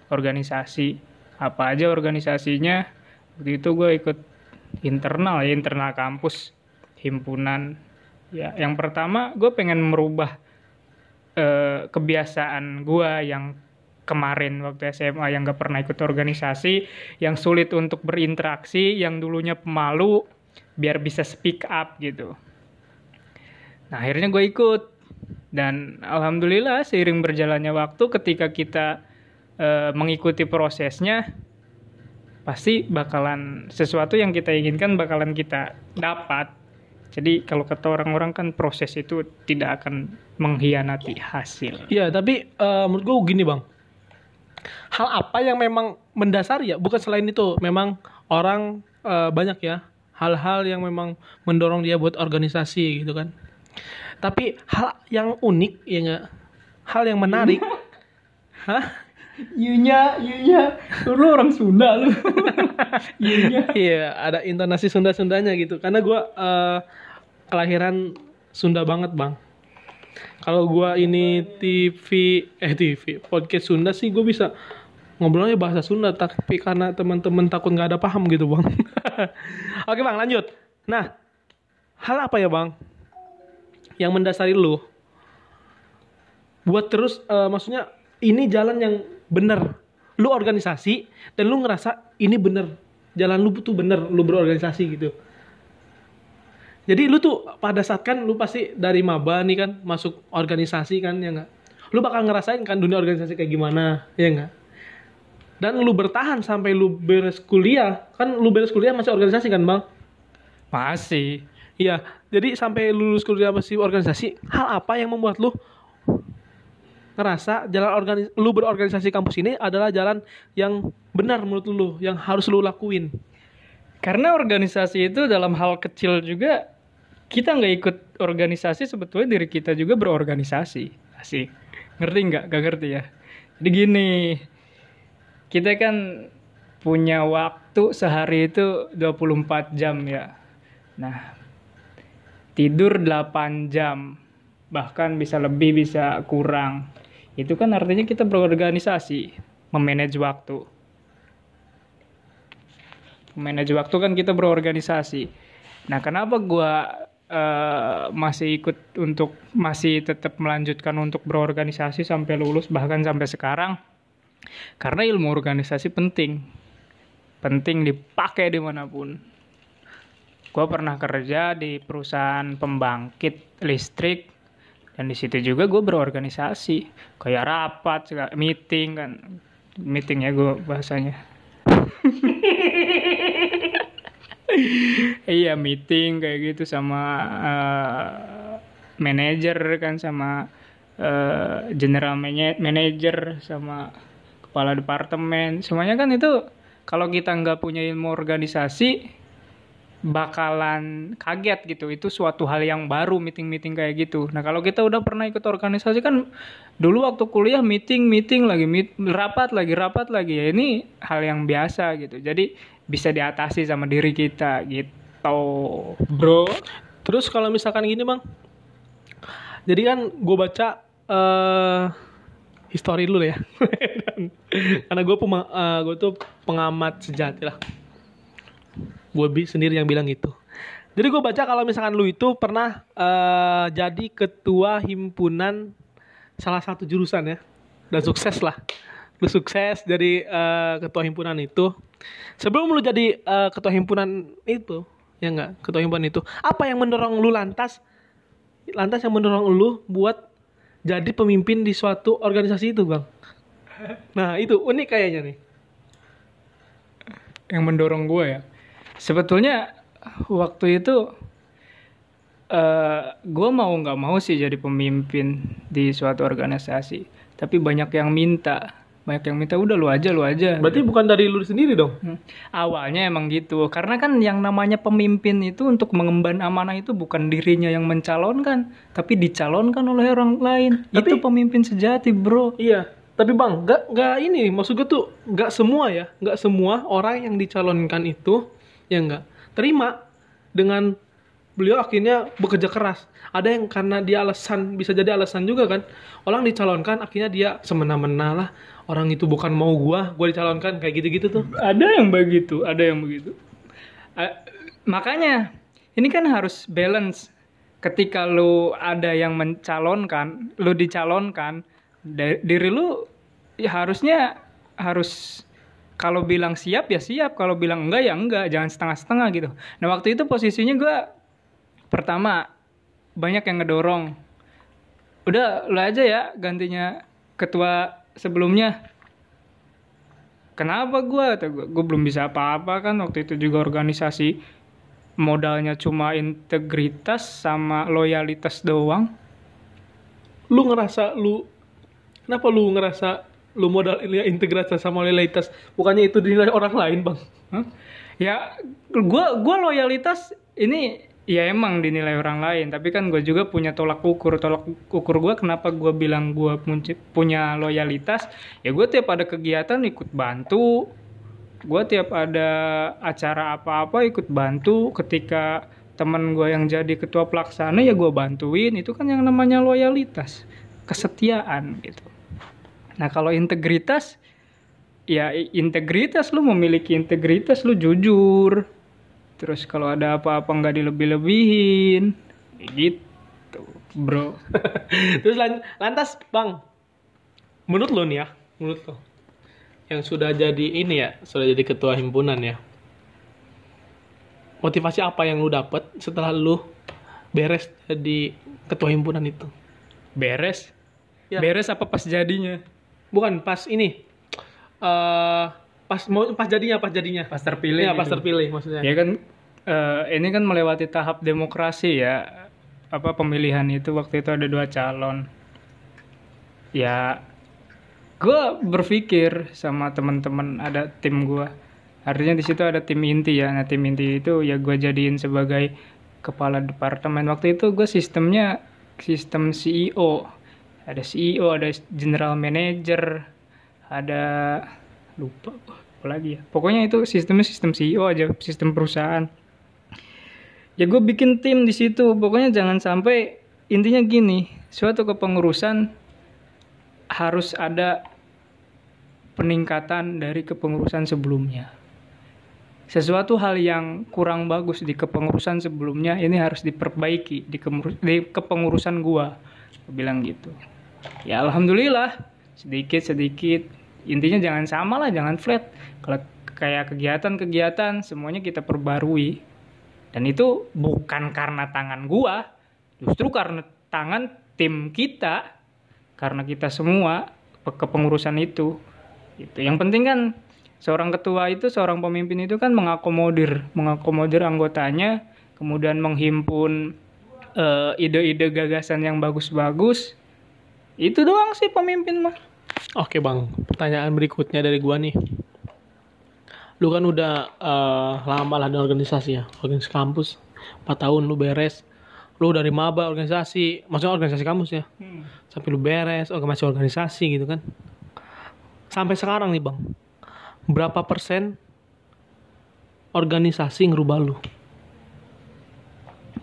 organisasi apa aja organisasinya waktu itu gue ikut internal ya internal kampus himpunan ya yang pertama gue pengen merubah eh, kebiasaan gua yang kemarin waktu SMA yang gak pernah ikut organisasi, yang sulit untuk berinteraksi, yang dulunya pemalu, biar bisa speak up gitu. Nah akhirnya gue ikut dan alhamdulillah seiring berjalannya waktu ketika kita eh, mengikuti prosesnya pasti bakalan sesuatu yang kita inginkan bakalan kita dapat. Jadi kalau kata orang-orang kan proses itu tidak akan mengkhianati hasil. Iya, tapi eh, menurut gue gini bang, hal apa yang memang mendasari ya, bukan selain itu, memang orang eh, banyak ya hal-hal yang memang mendorong dia buat organisasi gitu kan. Tapi hal yang unik ya nggak, hal yang menarik, hah? Yunya, Yunya, lu orang Sunda lu. Yunya. Iya, ada intonasi Sunda-Sundanya gitu. Karena gue eh, kelahiran Sunda banget bang. Kalau gua ini TV, eh TV, podcast Sunda sih gue bisa ngobrolnya bahasa Sunda, tapi karena teman-teman takut nggak ada paham gitu bang. Oke bang, lanjut. Nah, hal apa ya bang yang mendasari lu buat terus, eh, maksudnya ini jalan yang bener. Lu organisasi dan lu ngerasa ini bener, jalan lu tuh bener, lu berorganisasi gitu. Jadi lu tuh pada saat kan lu pasti dari maba nih kan masuk organisasi kan ya nggak? Lu bakal ngerasain kan dunia organisasi kayak gimana ya nggak? Dan lu bertahan sampai lu beres kuliah kan lu beres kuliah masih organisasi kan bang? Masih. Iya. Jadi sampai lulus kuliah masih organisasi, hal apa yang membuat lu ngerasa jalan organis lu berorganisasi kampus ini adalah jalan yang benar menurut lu yang harus lu lakuin? Karena organisasi itu dalam hal kecil juga kita nggak ikut organisasi sebetulnya diri kita juga berorganisasi. Asik. Ngerti nggak? Gak ngerti ya. Jadi gini, kita kan punya waktu sehari itu 24 jam ya. Nah, tidur 8 jam. Bahkan bisa lebih, bisa kurang. Itu kan artinya kita berorganisasi, memanage waktu. Memanage waktu kan kita berorganisasi. Nah, kenapa gua eh, masih ikut untuk masih tetap melanjutkan untuk berorganisasi sampai lulus bahkan sampai sekarang? Karena ilmu organisasi penting. Penting dipakai di mana pun. Gue pernah kerja di perusahaan pembangkit listrik dan di situ juga gue berorganisasi kayak rapat meeting kan meeting ya gue bahasanya iya meeting kayak gitu sama eh, manajer kan sama eh, general mana- manager sama kepala departemen. Semuanya kan itu kalau kita nggak punya ilmu organisasi bakalan kaget gitu. Itu suatu hal yang baru meeting-meeting kayak gitu. Nah kalau kita udah pernah ikut organisasi kan dulu waktu kuliah meeting meeting lagi meet, rapat lagi rapat lagi. Ya ini hal yang biasa gitu. Jadi bisa diatasi sama diri kita gitu bro Terus kalau misalkan gini bang, jadi kan gue baca eh history dulu ya, karena gue pema, eh, gue tuh pengamat sejati lah. Gue bi sendiri yang bilang gitu. Jadi gue baca kalau misalkan lu itu pernah eh, jadi ketua himpunan salah satu jurusan ya, dan sukses lah. Lu sukses jadi eh, ketua himpunan itu. Sebelum lu jadi eh, ketua himpunan itu, ya enggak, ketua himpunan itu, apa yang mendorong lu lantas lantas yang mendorong lu buat jadi pemimpin di suatu organisasi itu, Bang? Nah, itu unik kayaknya nih. yang mendorong gue ya? Sebetulnya waktu itu eh gue mau nggak mau sih jadi pemimpin di suatu organisasi. Tapi banyak yang minta banyak yang minta udah lu aja lu aja Berarti bukan dari lu sendiri dong. Hmm. Awalnya emang gitu, karena kan yang namanya pemimpin itu untuk mengemban amanah itu bukan dirinya yang mencalonkan, tapi dicalonkan oleh orang lain. Tapi- itu pemimpin sejati, bro. Iya, tapi bang, nggak nggak ini, maksud gue tuh nggak semua ya, nggak semua orang yang dicalonkan itu ya nggak terima dengan beliau akhirnya bekerja keras. Ada yang karena dia alasan bisa jadi alasan juga kan, orang dicalonkan akhirnya dia semena-mena lah. Orang itu bukan mau gua, gua dicalonkan kayak gitu-gitu tuh. Ada yang begitu, ada yang begitu. A- makanya ini kan harus balance. Ketika lu ada yang mencalonkan, lu dicalonkan, diri lu ya harusnya harus kalau bilang siap ya siap, kalau bilang enggak ya enggak, jangan setengah-setengah gitu. Nah waktu itu posisinya gua pertama banyak yang ngedorong. Udah lu aja ya gantinya ketua sebelumnya kenapa gue gue belum bisa apa-apa kan. Waktu itu juga organisasi modalnya cuma integritas sama loyalitas doang. Lu ngerasa lu kenapa lu ngerasa lu modal integritas sama loyalitas? Bukannya itu dinilai orang lain, Bang? Hah? ya gue gua loyalitas ini ya emang dinilai orang lain. Tapi kan gue juga punya tolak ukur. Tolak ukur gue kenapa gue bilang gue punya loyalitas ya gue tiap ada kegiatan ikut bantu. Gue tiap ada acara apa-apa ikut bantu. Ketika teman gue yang jadi ketua pelaksana ya gue bantuin. Itu kan yang namanya loyalitas. Kesetiaan gitu. Nah kalau integritas ya integritas lu memiliki integritas lu jujur terus kalau ada apa-apa nggak dilebih-lebihin gitu bro Terus lan- lantas Bang, menurut lo nih ya, menurut lo yang sudah jadi ini ya, sudah jadi ketua himpunan ya. Motivasi apa yang lu dapat setelah lu beres jadi ketua himpunan itu? beres Ya. beres apa pas jadinya Bukan pas ini. eh pas mau pas jadinya, pas jadinya. pas terpilih Iya, pas gitu. terpilih maksudnya. ya kan eh, ini kan melewati tahap demokrasi ya apa pemilihan itu waktu itu ada dua calon ya gue berpikir sama teman-teman ada tim gue artinya di situ ada tim inti ya nah tim inti itu ya gue jadiin sebagai kepala departemen waktu itu gue sistemnya sistem CEO ada CEO ada general manager ada lupa apa lagi ya? Pokoknya itu sistemnya sistem CEO aja sistem perusahaan. Ya gue bikin tim di situ. Pokoknya jangan sampai intinya gini suatu kepengurusan harus ada peningkatan dari kepengurusan sebelumnya. Sesuatu hal yang kurang bagus di kepengurusan sebelumnya ini harus diperbaiki di, di kepengurusan gua. Gua bilang gitu. Ya alhamdulillah. Sedikit sedikit intinya jangan sama lah jangan flat kalau kayak kegiatan-kegiatan semuanya kita perbarui dan itu bukan karena tangan gua, justru karena tangan tim kita, karena kita semua pe- kepengurusan itu. Itu yang penting kan seorang ketua itu, seorang pemimpin itu kan mengakomodir, mengakomodir anggotanya, kemudian menghimpun eh, ide-ide gagasan yang bagus-bagus. Itu doang sih pemimpin mah. Oke bang, pertanyaan berikutnya dari gua nih. Lu kan udah eh, lama lah di organisasi ya, organisasi kampus, 4 tahun lu beres. Lu dari maba organisasi, maksudnya organisasi kampus ya, sampai lu beres, oh, masih organisasi gitu kan. Sampai sekarang nih bang, berapa persen organisasi ngerubah lu?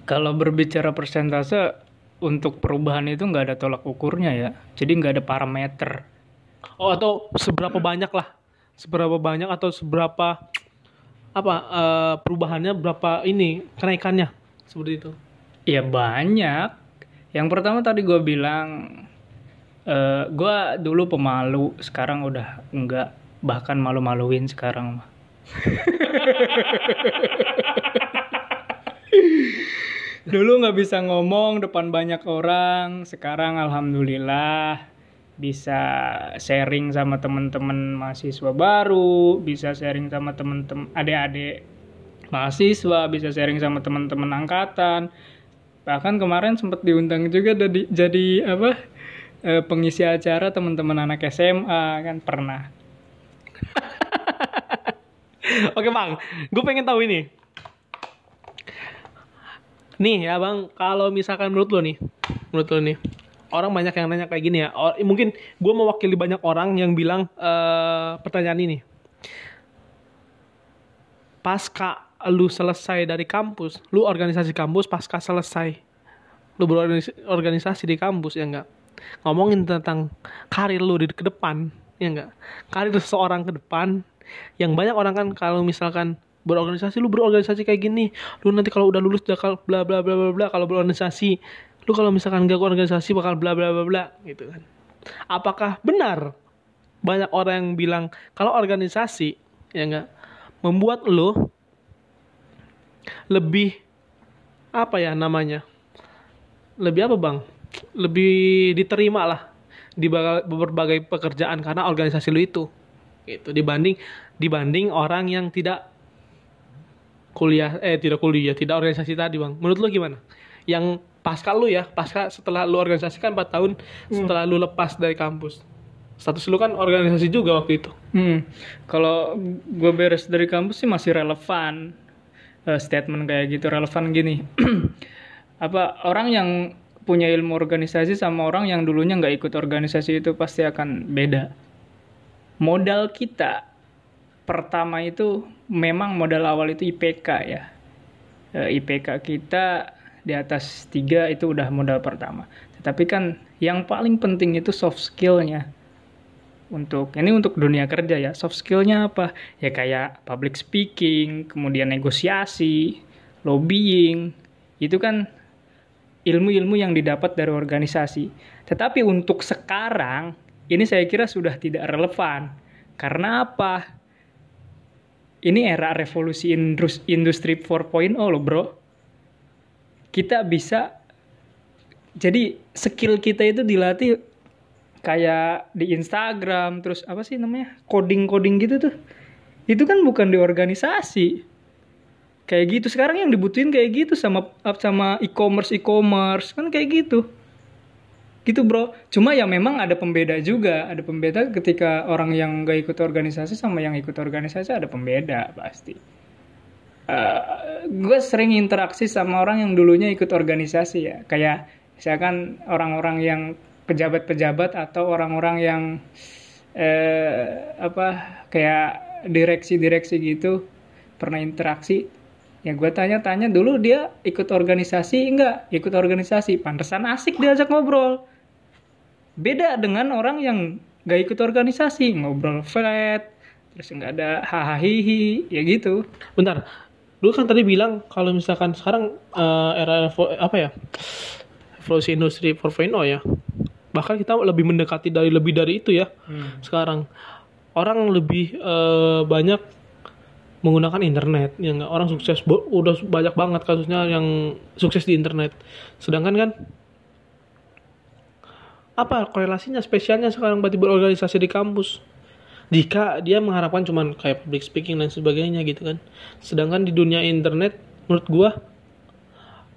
Kalau berbicara persentase untuk perubahan itu nggak ada tolak ukurnya ya. Jadi nggak ada parameter. Oh atau seberapa banyak lah, seberapa banyak atau seberapa apa eh, perubahannya berapa ini kenaikannya seperti itu. Ya banyak. Yang pertama tadi gue bilang, eh gue dulu pemalu, sekarang udah enggak. Bahkan malu-maluin sekarang mah. dulu nggak bisa ngomong depan banyak orang, sekarang alhamdulillah bisa sharing sama teman-teman mahasiswa baru bisa sharing sama teman-teman adik-adik mahasiswa bisa sharing sama teman-teman angkatan bahkan kemarin sempat diundang juga jadi, jadi apa eh, pengisi acara teman-teman anak SMA kan pernah Oke bang, gue pengen tahu ini. Nih ya bang, kalau misalkan menurut lo nih, menurut lo nih, orang banyak yang nanya kayak gini ya. Or, mungkin gue mewakili banyak orang yang bilang uh, pertanyaan ini. Pasca lu selesai dari kampus, lu organisasi kampus pasca selesai, lu berorganisasi di kampus ya enggak? Ngomongin tentang karir lu di ke depan, ya enggak? Karir seseorang ke depan yang banyak orang kan kalau misalkan berorganisasi lu berorganisasi kayak gini lu nanti kalau udah lulus bakal bla bla bla bla bla kalau berorganisasi lu kalau misalkan gak organisasi bakal bla bla bla bla gitu kan. Apakah benar banyak orang yang bilang kalau organisasi ya enggak membuat lu lebih apa ya namanya lebih apa bang? Lebih diterima lah di berbagai pekerjaan karena organisasi lu itu gitu. Dibanding dibanding orang yang tidak kuliah eh tidak kuliah tidak organisasi tadi bang. Menurut lu gimana? Yang pasca lu ya pasca setelah lu organisasi kan 4 tahun hmm. setelah lu lepas dari kampus status lu kan organisasi juga waktu itu hmm. kalau gue beres dari kampus sih masih relevan uh, statement kayak gitu relevan gini apa orang yang punya ilmu organisasi sama orang yang dulunya nggak ikut organisasi itu pasti akan beda modal kita pertama itu memang modal awal itu IPK ya. E, IPK kita di atas tiga itu udah modal pertama. Tetapi kan yang paling penting itu soft skillnya. Untuk ini untuk dunia kerja ya. Soft skillnya apa? Ya kayak public speaking, kemudian negosiasi, lobbying. Itu kan ilmu-ilmu yang didapat dari organisasi. Tetapi untuk sekarang ini saya kira sudah tidak relevan. Karena apa? Ini era revolusi industri 4.0 loh bro. Kita bisa, jadi skill kita itu dilatih kayak di Instagram, terus apa sih namanya, coding-coding gitu tuh. Itu kan bukan di organisasi. Kayak gitu, sekarang yang dibutuhin kayak gitu sama sama e-commerce e-commerce. Kan kayak gitu. Gitu bro. Cuma ya memang ada pembeda juga. Ada pembeda ketika orang yang gak ikut organisasi sama yang ikut organisasi ada pembeda pasti eh, gue sering interaksi sama orang yang dulunya ikut organisasi ya. Kayak misalkan orang-orang yang pejabat-pejabat atau orang-orang yang uh, apa kayak direksi-direksi gitu pernah interaksi. Ya gue tanya-tanya dulu dia ikut organisasi enggak ikut organisasi. Pantesan asik diajak ngobrol. Beda dengan orang yang gak ikut organisasi ngobrol flat terus nggak ada hahaha ya gitu. Bentar lu kan tadi bilang kalau misalkan sekarang uh, era apa ya evolusi industri 4.0 ya bahkan kita lebih mendekati dari lebih dari itu ya hmm. sekarang. Orang lebih uh, banyak menggunakan internet yang orang sukses udah banyak banget kasusnya yang sukses di internet. Sedangkan kan apa korelasinya spesialnya sekarang berarti berorganisasi di kampus jika dia mengharapkan cuman kayak public speaking dan sebagainya gitu kan. Sedangkan di dunia internet menurut gua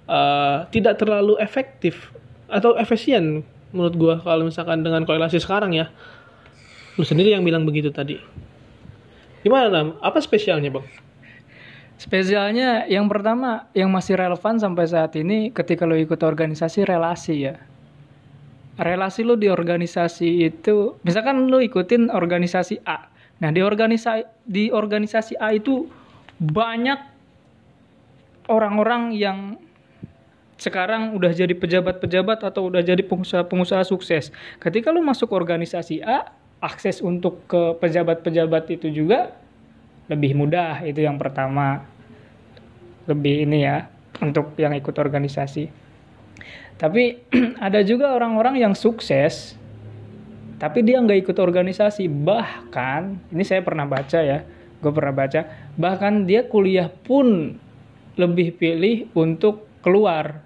uh, tidak terlalu efektif atau efisien menurut gua kalau misalkan dengan korelasi sekarang ya. Lu sendiri yang bilang begitu tadi. Gimana nam? Apa spesialnya bang? Spesialnya yang pertama yang masih relevan sampai saat ini ketika lo ikut organisasi relasi ya relasi lu di organisasi itu misalkan lu ikutin organisasi A. Nah di organisasi di organisasi A itu banyak orang-orang yang sekarang udah jadi pejabat-pejabat atau udah jadi pengusaha-pengusaha sukses. Ketika lu masuk organisasi A akses untuk ke pejabat-pejabat itu juga lebih mudah. Itu yang pertama. Lebih ini ya untuk yang ikut organisasi tapi ada juga orang-orang yang sukses, tapi dia nggak ikut organisasi. Bahkan, ini saya pernah baca ya, gue pernah baca, bahkan dia kuliah pun lebih pilih untuk keluar.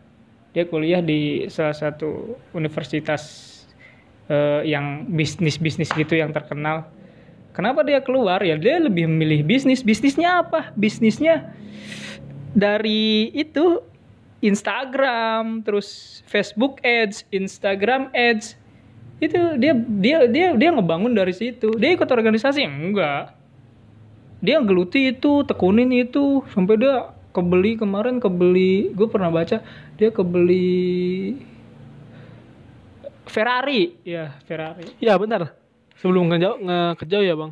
Dia kuliah di salah satu universitas eh, yang bisnis-bisnis gitu yang terkenal. Kenapa dia keluar? Ya dia lebih memilih bisnis. Bisnisnya apa? Bisnisnya dari itu Instagram, terus Facebook Ads, Instagram Ads. Itu dia dia dia dia ngebangun dari situ. Dia ikut organisasi enggak. Dia geluti itu, tekunin itu sampai dia kebeli kemarin kebeli gue pernah baca dia kebeli Ferrari ya Ferrari Ya benar. Sebelum ngejauh ngekejauh ya bang.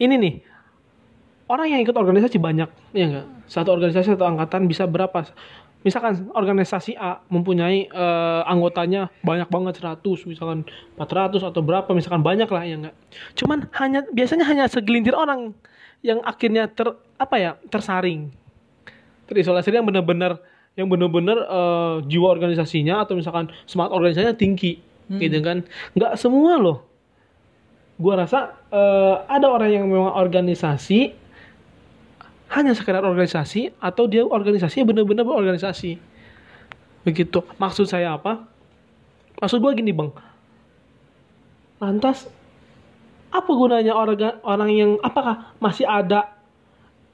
Ini nih orang yang ikut organisasi banyak, ya enggak? Satu organisasi atau angkatan bisa berapa? Misalkan organisasi A mempunyai eh, anggotanya banyak banget 100, misalkan 400 atau berapa, misalkan banyak lah ya enggak. Cuman hanya biasanya hanya segelintir orang yang akhirnya ter apa ya tersaring terisolasi yang benar-benar yang benar-benar eh, jiwa organisasinya atau misalkan semangat organisasinya tinggi gitu kan nggak semua loh gua rasa eh, ada orang yang memang organisasi hanya sekedar organisasi atau dia organisasi benar-benar berorganisasi? Begitu. Maksud saya apa? Maksud gua gini bang. Lantas apa gunanya orang orang yang apakah masih ada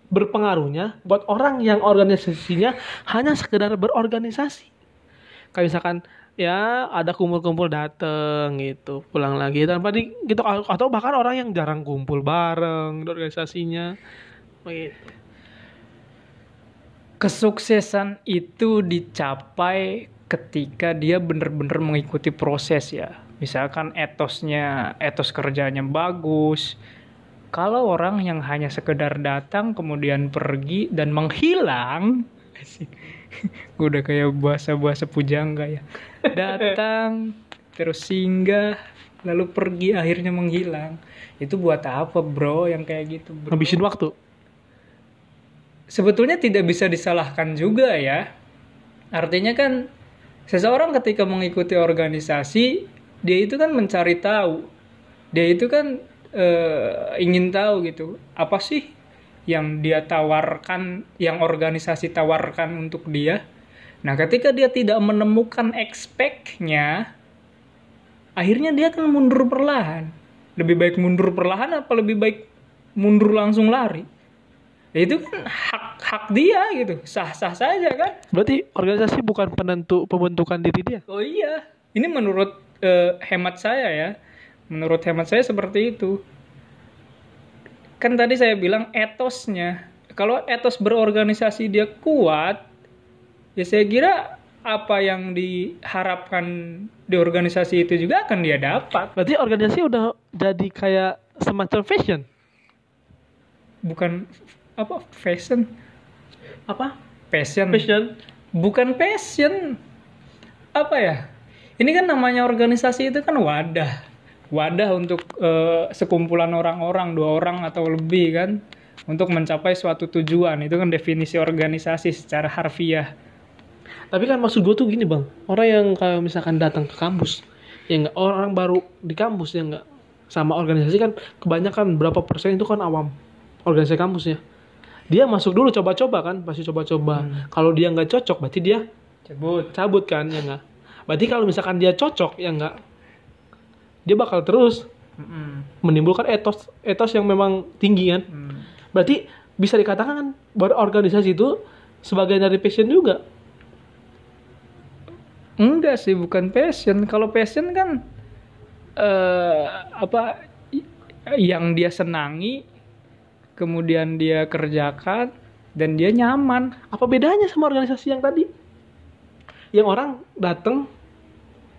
berpengaruhnya buat orang yang organisasinya hanya sekedar berorganisasi? Kayak misalkan ya ada kumpul-kumpul dateng gitu. Pulang lagi tanpa di gitu. Atau bahkan orang yang jarang kumpul bareng di organisasinya. Begitu kesuksesan itu dicapai ketika dia benar-benar mengikuti proses ya. Misalkan etosnya etos kerjanya bagus kalau orang yang hanya sekedar datang kemudian pergi dan menghilang gue udah kayak bahasa-bahasa pujangga ya. Datang terus singgah lalu pergi akhirnya menghilang. Itu buat apa bro? Yang kayak gitu bro. Ngabisin waktu sebetulnya tidak bisa disalahkan juga ya. Artinya kan seseorang ketika mengikuti organisasi, dia itu kan mencari tahu. Dia itu kan eh, ingin tahu gitu, apa sih yang dia tawarkan, yang organisasi tawarkan untuk dia. Nah, ketika dia tidak menemukan expect-nya, akhirnya dia akan mundur perlahan. Lebih baik mundur perlahan apa lebih baik mundur langsung lari? Ya itu kan hak hak dia gitu, sah-sah saja kan. berarti organisasi bukan penentu pembentukan diri dia Oh iya, ini menurut eh, hemat saya ya, menurut hemat saya seperti itu. Kan tadi saya bilang etosnya, kalau etos berorganisasi dia kuat, ya saya kira apa yang diharapkan di organisasi itu juga akan dia dapat. berarti organisasi udah jadi kayak semacam fashion Bukan apa fashion, apa passion, fashion bukan passion. Apa ya? Ini kan namanya organisasi itu kan wadah. Wadah untuk eh, sekumpulan orang-orang, dua orang atau lebih kan untuk mencapai suatu tujuan. Itu kan definisi organisasi secara harfiah. Tapi kan maksud gue tuh gini bang, orang yang kayak misalkan datang ke kampus, ya nggak orang baru di kampus ya nggak sama organisasi kan kebanyakan berapa persen itu kan awam organisasi kampusnya. Dia masuk dulu coba-coba kan, pasti coba-coba. Kalau dia nggak cocok, berarti dia Cabut. cabut kan ya nggak. Berarti kalau misalkan dia cocok ya nggak, dia bakal terus menimbulkan etos etos yang memang tinggi kan. Hmm. Berarti bisa dikatakan berorganisasi itu sebagian dari passion juga. Enggak sih, bukan passion. Kalau passion kan eh apa yang dia senangi, kemudian dia kerjakan dan dia nyaman. Apa bedanya sama organisasi yang tadi? Yang orang datang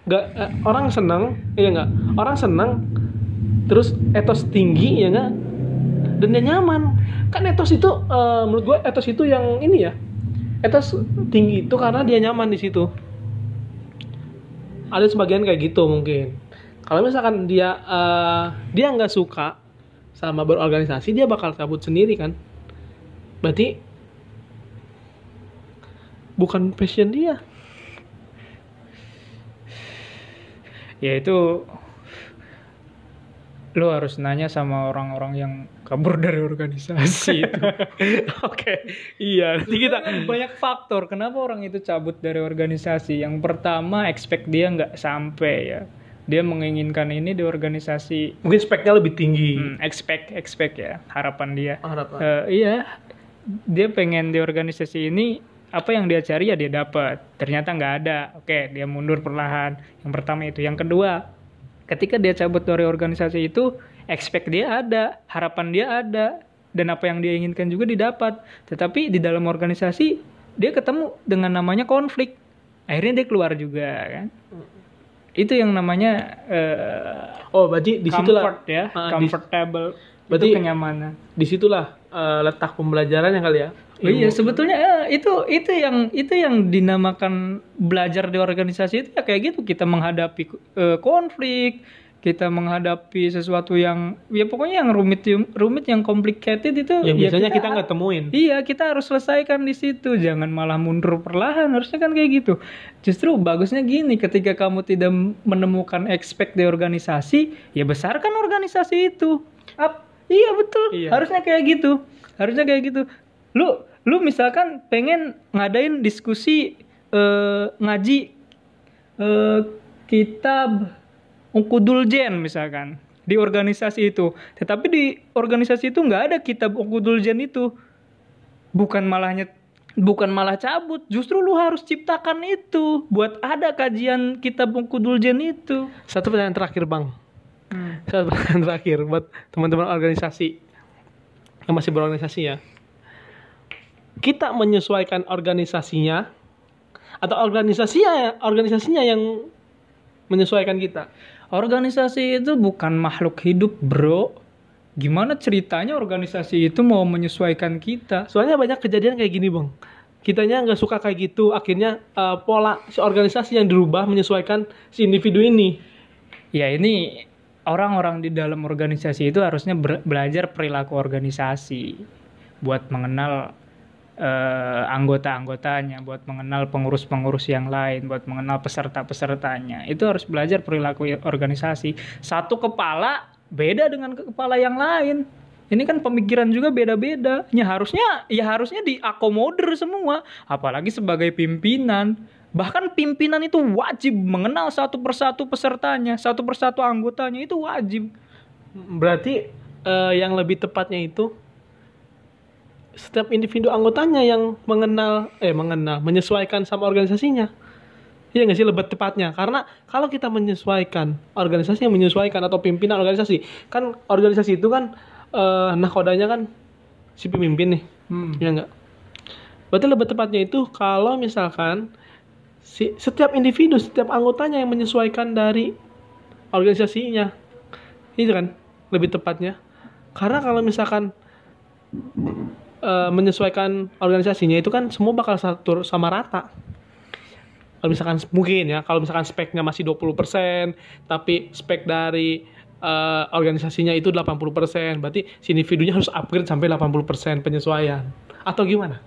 nggak eh, orang senang, iya nggak? Orang senang terus etos tinggi ya nggak? Dan dia nyaman. Kan etos itu eh, menurut gue etos itu yang ini ya. Etos tinggi itu karena dia nyaman di situ. Ada sebagian kayak gitu mungkin. Kalau misalkan dia eh, dia nggak suka sama berorganisasi, dia bakal cabut sendiri kan. Berarti bukan passion dia. Ya itu lo harus nanya sama orang-orang yang kabur dari organisasi itu. Oke, iya. Nanti kita banyak faktor kenapa orang itu cabut dari organisasi. Yang pertama expect dia nggak sampai ya. Dia menginginkan ini di organisasi Mungkin speknya lebih tinggi. hmm, expect expect ya harapan dia. Harapan. Eh, iya dia pengen di organisasi ini apa yang dia cari ya dia dapat. Ternyata nggak ada. Oke dia mundur perlahan. Yang pertama itu. Yang kedua ketika dia cabut dari organisasi itu expect dia ada harapan dia ada dan apa yang dia inginkan juga didapat. Tetapi di dalam organisasi dia ketemu dengan namanya konflik. Akhirnya dia keluar juga kan itu yang namanya eh, Oh, berarti di situlah comfort ya di- comfortable. Berarti- itu kenyamanan di situlah eh, letak pembelajarannya kali ya. Oh iya sebetulnya eh, itu itu yang itu yang dinamakan belajar di organisasi itu ya kayak gitu. Kita menghadapi eh, konflik kita menghadapi sesuatu yang ya pokoknya yang rumit rumit yang complicated itu yang ya biasanya kita nggak temuin. Iya, kita harus selesaikan di situ. Jangan malah mundur perlahan. Harusnya kan kayak gitu. Justru bagusnya gini, ketika kamu tidak menemukan expect di organisasi, ya besarkan organisasi itu. Ap, iya betul. Iya. Harusnya kayak gitu. Harusnya kayak gitu. Lu lu misalkan pengen ngadain diskusi eh, ngaji eh, kitab Ungkudul Jen misalkan di organisasi itu. Tetapi di organisasi itu nggak ada kitab Ungkudul Jen itu. Bukan malahnya bukan malah cabut, justru lu harus ciptakan itu buat ada kajian kitab Ungkudul Jen itu. Satu pertanyaan terakhir, Bang. Hmm. Satu pertanyaan terakhir buat teman-teman organisasi yang masih berorganisasi ya. Kita menyesuaikan organisasinya atau organisasinya organisasinya yang menyesuaikan kita. Organisasi itu bukan makhluk hidup, Bro. Gimana ceritanya organisasi itu mau menyesuaikan kita? Soalnya banyak kejadian kayak gini, Bang. Kitanya nggak suka kayak gitu, akhirnya eh, pola si organisasi yang dirubah menyesuaikan si individu ini. Ya ini orang-orang di dalam organisasi itu harusnya belajar perilaku organisasi buat mengenal eh, anggota-anggotanya, buat mengenal pengurus-pengurus yang lain, buat mengenal peserta-pesertanya. Itu harus belajar perilaku organisasi. Satu kepala beda dengan ke- kepala yang lain. Ini kan pemikiran juga beda-beda. Ya harusnya ya harusnya diakomodir semua, apalagi sebagai pimpinan. Bahkan pimpinan itu wajib mengenal satu persatu pesertanya, satu persatu anggotanya itu wajib. Berarti eh, yang lebih tepatnya itu setiap individu anggotanya yang mengenal eh mengenal menyesuaikan sama organisasinya. Iya nggak sih lebih tepatnya? Karena kalau kita menyesuaikan organisasi yang menyesuaikan atau pimpinan organisasi, kan organisasi itu kan eh nakodanya kan si pemimpin nih, ya nggak? Berarti lebih tepatnya itu kalau misalkan si setiap individu, setiap anggotanya yang menyesuaikan dari organisasinya, itu kan lebih tepatnya. Karena kalau misalkan eh, menyesuaikan organisasinya itu kan semua bakal satu sama rata. Kalau misalkan mungkin ya, kalau misalkan speknya masih 20%, tapi spek dari eh, organisasinya itu 80%, berarti si individunya harus upgrade sampai 80% penyesuaian. Atau gimana?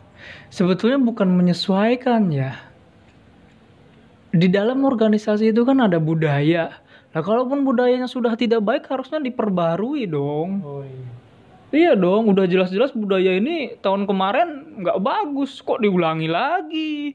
Sebetulnya bukan menyesuaikan ya. Di dalam organisasi itu kan ada budaya. Nah, kalaupun budayanya sudah tidak baik harusnya diperbarui dong. Oh iya. Iya dong, udah jelas-jelas budaya ini tahun kemarin nggak bagus, kok diulangi lagi.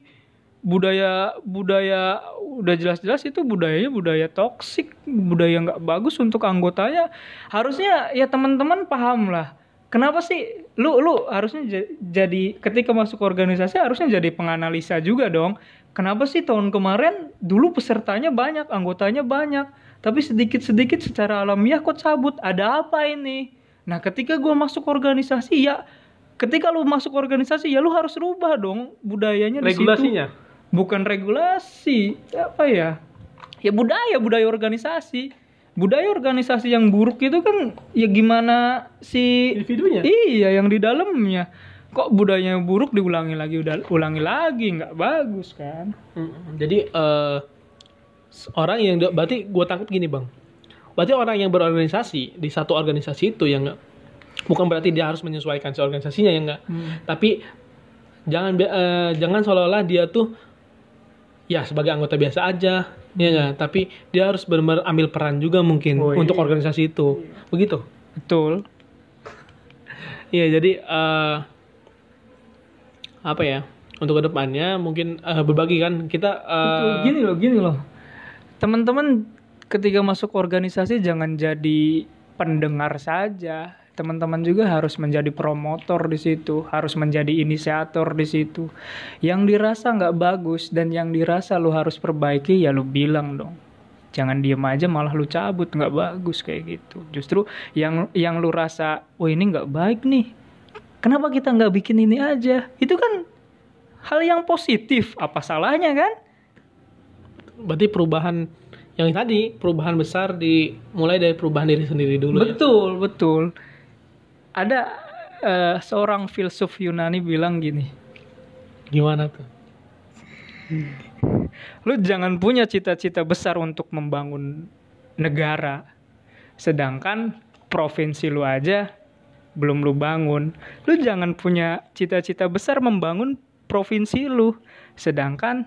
Budaya budaya udah jelas-jelas itu budayanya budaya toksik, budaya nggak bagus untuk anggotanya. Harusnya ya teman-teman paham lah. Kenapa sih lu lu harusnya ja- jadi ketika masuk organisasi harusnya jadi penganalisa juga dong. Kenapa sih tahun kemarin dulu pesertanya banyak, anggotanya banyak, tapi sedikit-sedikit secara alamiah kok cabut? Ada apa ini? Nah, ketika gua masuk organisasi ya ketika lu masuk organisasi ya lu harus rubah dong budayanya di situ. Regulasinya? Bukan regulasi, apa ya? Ya budaya, budaya organisasi. Budaya organisasi yang buruk itu kan ya gimana si Individunya? Iya, yang di dalamnya. Kok budayanya buruk diulangi lagi, udah ulangi lagi, nggak bagus kan? Mm, Jadi eh orang yang berarti gue tangkap gini bang, berarti orang yang berorganisasi di satu organisasi itu yang bukan berarti dia harus menyesuaikan si organisasinya ya enggak, tapi jangan eh, jangan seolah-olah dia tuh ya sebagai anggota biasa aja ya nggak? tapi dia harus benar-benar ambil peran juga mungkin Oh, iya. untuk organisasi itu begitu Betul. Iya jadi eh, apa ya untuk ke depannya mungkin eh, berbagi kan kita Betul. Gini loh, gini loh. Teman-teman ketika masuk organisasi jangan jadi pendengar saja. Teman-teman juga harus menjadi promotor di situ, harus menjadi inisiator di situ. Yang dirasa nggak bagus dan yang dirasa lu harus perbaiki ya lu bilang dong. Jangan diem aja malah lu cabut nggak bagus kayak gitu. Justru yang yang lu rasa, oh ini nggak baik nih. Kenapa kita nggak bikin ini aja? Itu kan hal yang positif. Apa salahnya kan? Berarti perubahan yang tadi perubahan besar dimulai dari perubahan diri sendiri dulu. ya? Betul, betul. Ada eh, seorang filsuf Yunani bilang gini, Gimana tuh? lu jangan punya cita-cita besar untuk membangun negara, sedangkan provinsi lu aja belum lu bangun. Lu jangan punya cita-cita besar membangun provinsi lu, sedangkan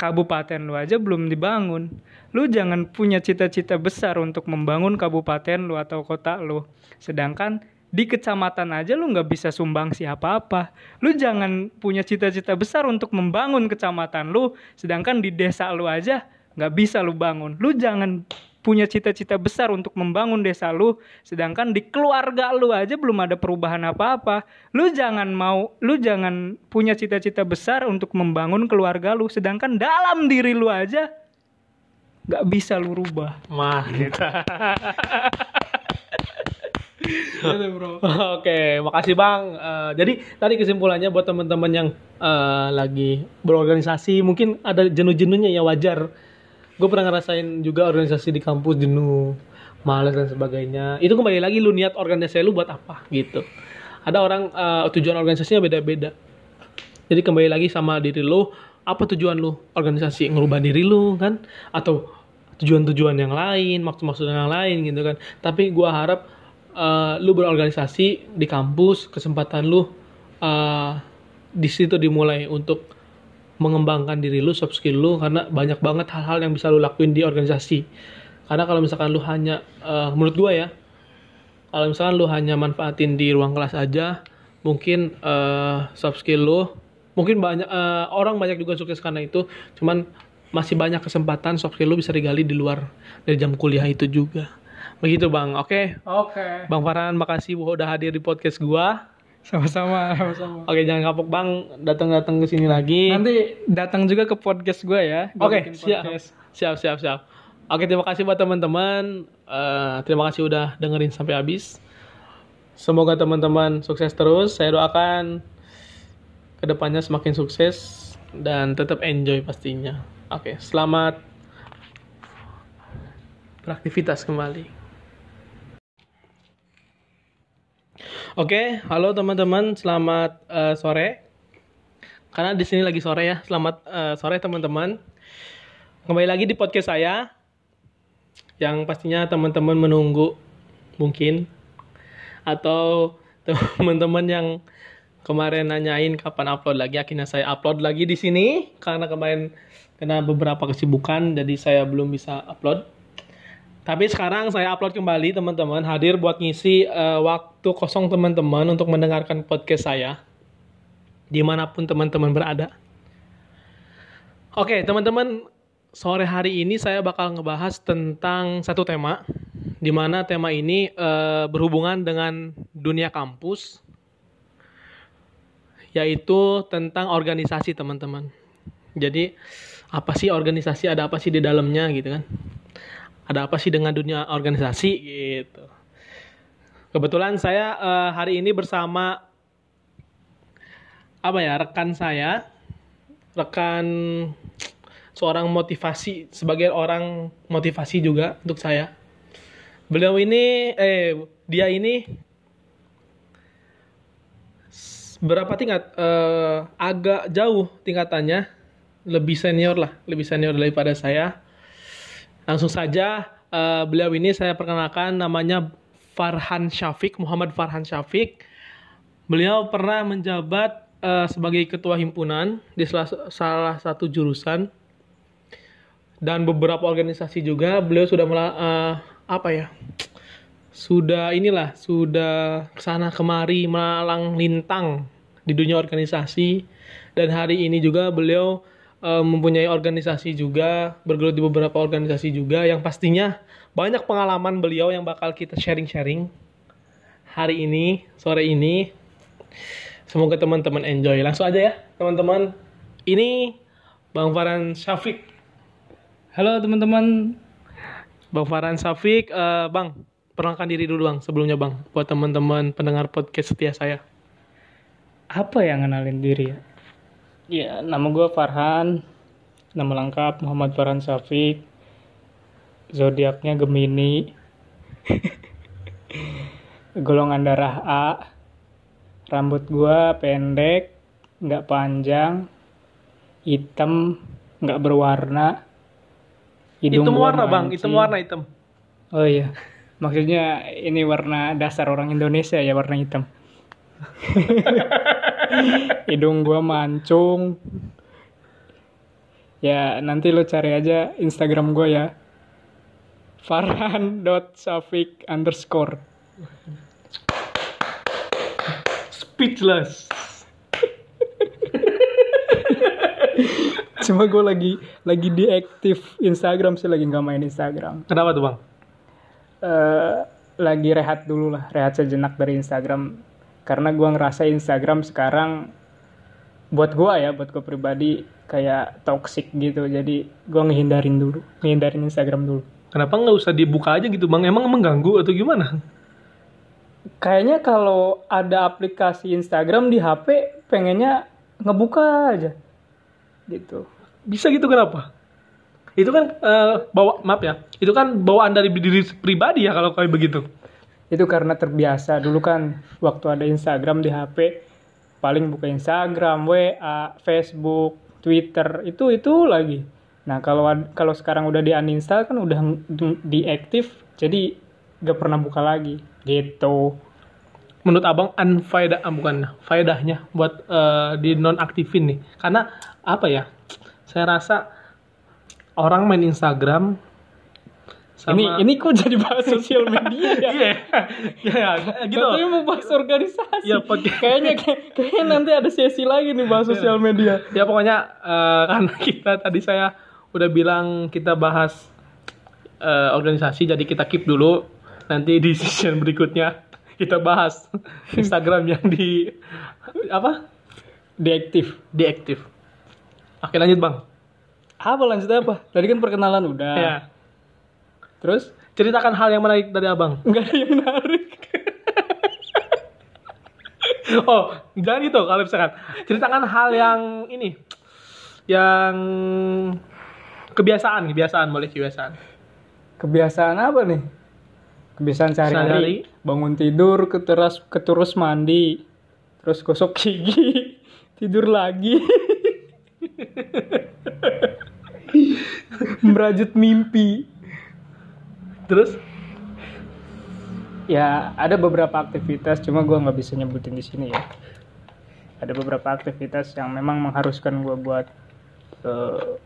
kabupaten lu aja belum dibangun. Lu jangan punya cita-cita besar untuk membangun kabupaten lu atau kota lu, sedangkan di kecamatan aja lu nggak bisa sumbang siapa apa. Lu jangan punya cita-cita besar untuk membangun kecamatan lu, sedangkan di desa lu aja nggak bisa lu bangun. Lu jangan punya cita-cita besar untuk membangun desa lu, sedangkan di keluarga lu aja belum ada perubahan apa-apa. Lu jangan mau, lu jangan punya cita-cita besar untuk membangun keluarga lu, sedangkan dalam diri lu aja nggak bisa lu rubah. Mantap. Gitu. Oke, makasih Bang. Eh, jadi tadi kesimpulannya buat teman-teman yang eh, lagi berorganisasi, mungkin ada jenuh-jenuhnya ya wajar. Gue pernah ngerasain juga organisasi di kampus jenuh, males dan sebagainya. Itu kembali lagi lu niat organisasi lu buat apa gitu. Ada orang eh, tujuan organisasinya beda-beda. Jadi kembali lagi sama diri lu, apa tujuan lu organisasi ngerubah diri lu kan atau tujuan-tujuan yang lain, maksud-maksud yang lain gitu kan. Tapi gua harap eh, lu berorganisasi di kampus, kesempatan lu eh, di situ dimulai untuk mengembangkan diri lu, soft skill lu karena banyak banget hal-hal yang bisa lu lakuin di organisasi. Karena kalau misalkan lu hanya eh, menurut gua ya, kalau misalkan lu hanya manfaatin di ruang kelas aja, mungkin eh, soft skill lu, mungkin banyak eh, orang banyak juga sukses karena itu, cuman masih banyak kesempatan soft skill lu bisa digali di luar dari jam kuliah itu juga. Begitu bang, oke. Oke. Bang Farhan, makasih udah hadir di podcast gua. Sama-sama, sama-sama. Oke, jangan kapok bang, datang-datang ke sini lagi. Nanti datang juga ke podcast gue ya. Gua Oke, siap. Siap, siap, siap. Oke, terima kasih buat teman-teman. Eh, terima kasih udah dengerin sampai habis. Semoga teman-teman sukses terus. Saya doakan ke depannya semakin sukses dan tetap enjoy pastinya. Oke, selamat beraktivitas kembali. Oke, halo teman-teman, selamat eh, sore. Karena di sini lagi sore ya. Selamat eh, sore teman-teman. Kembali lagi di podcast saya yang pastinya teman-teman menunggu mungkin atau teman-teman yang kemarin nanyain kapan upload lagi akhirnya saya upload lagi di sini karena kemarin kena beberapa kesibukan jadi saya belum bisa upload tapi sekarang saya upload kembali teman-teman hadir buat ngisi eh, waktu kosong teman-teman untuk mendengarkan podcast saya di mana pun teman-teman berada Oke, teman-teman, sore hari ini saya bakal ngebahas tentang satu tema, di mana tema ini eh, berhubungan dengan dunia kampus, yaitu tentang organisasi, teman-teman. Jadi, apa sih organisasi? Ada apa sih di dalamnya, gitu kan? Ada apa sih dengan dunia organisasi, gitu. Kebetulan saya eh, hari ini bersama apa ya rekan saya rekan seorang motivasi sebagai orang motivasi juga untuk saya. Beliau ini eh dia ini berapa tingkat Eh, agak jauh tingkatannya, lebih senior lah, lebih senior daripada saya. Langsung saja eh, beliau ini saya perkenalkan namanya Farhan Syafiq, Muhammad Farhan Syafiq. Beliau pernah menjabat eh, sebagai ketua himpunan di salah, salah satu jurusan dan beberapa organisasi juga. Beliau sudah mela- eh, apa ya? Sudah inilah, sudah ke sana kemari melalang lintang di dunia organisasi dan hari ini juga beliau eh, mempunyai organisasi juga, bergelut di beberapa organisasi juga yang pastinya banyak pengalaman beliau yang bakal kita sharing-sharing hari ini, sore ini. Semoga teman-teman enjoy. Langsung aja ya, teman-teman. Ini Bang Farhan Syafiq. Halo teman-teman. Bang Farhan Syafiq, eh, Bang, perkenalkan diri dulu Bang sebelumnya Bang buat teman-teman pendengar podcast setia saya. Apa yang kenalin diri ya? Ya, nama gue Farhan. Nama lengkap Muhammad Farhan Syafiq. Zodiaknya Gemini. Golongan darah A. Rambut gue pendek, nggak panjang, hitam, nggak berwarna. Hidung hitam warna Bang, hitam warna hitam. Oh iya, maksudnya ini warna dasar orang Indonesia ya warna hitam. Hidung gua mancung. Ya nanti lo cari aja Instagram gua ya. Farhan.safik underscore. Speechless. Cuma gue lagi lagi diaktif Instagram sih lagi nggak main Instagram. Kenapa tuh Bang? eh lagi rehat dulu lah, rehat sejenak dari Instagram. Karena gua ngerasa Instagram sekarang buat gua ya, buat gue pribadi kayak toxic gitu. Jadi gua ngehindarin dulu, ngehindarin Instagram dulu. Kenapa nggak usah dibuka aja gitu Bang? Emang mengganggu atau gimana? Kayaknya kalau ada aplikasi Instagram di HP, pengennya ngebuka aja. Gitu. Bisa gitu kenapa? Itu kan eh, bawa maaf ya. Itu kan bawaan dari diri pribadi ya kalau kayak begitu. Itu karena terbiasa. Dulu kan waktu ada Instagram di HP, paling buka Instagram, WA, Facebook, Twitter, itu itu lagi. Nah, kalau kalau sekarang udah di uninstall kan udah diaktif, jadi gak pernah buka lagi. Gitu. Menurut Abang unfaedah ah, bukan faedahnya buat eh, di nonaktifin nih. Karena apa ya? Saya rasa orang main Instagram sama Ini ini kok jadi bahas sosial media ya? Iya. Ya, gitu. Katanya mau bahas organisasi. Ya, podcast. kayaknya kayaknya nanti ada sesi lagi nih bahas sosial media. ya pokoknya eh, karena kita tadi saya udah bilang kita bahas eh, organisasi jadi kita keep dulu nanti di session berikutnya kita bahas Instagram yang di apa Diaktif. diaktif oke lanjut bang Apa lanjutnya apa? Tadi kan perkenalan udah. ya Terus ceritakan hal yang menarik dari abang nggak ada yang menarik. oh jangan gitu kalau misalkan ceritakan hal yang ini yang kebiasaan kebiasaan boleh kebiasaan Kebiasaan apa nih? Kebiasaan Sehari-hari. Bangun tidur, keteras, keterus mandi, terus gosok gigi, tidur lagi. Merajut mimpi. Terus Ya, ada beberapa aktivitas, cuma gua nggak bisa nyebutin di sini ya. Ada beberapa aktivitas yang memang mengharuskan gua buat eh,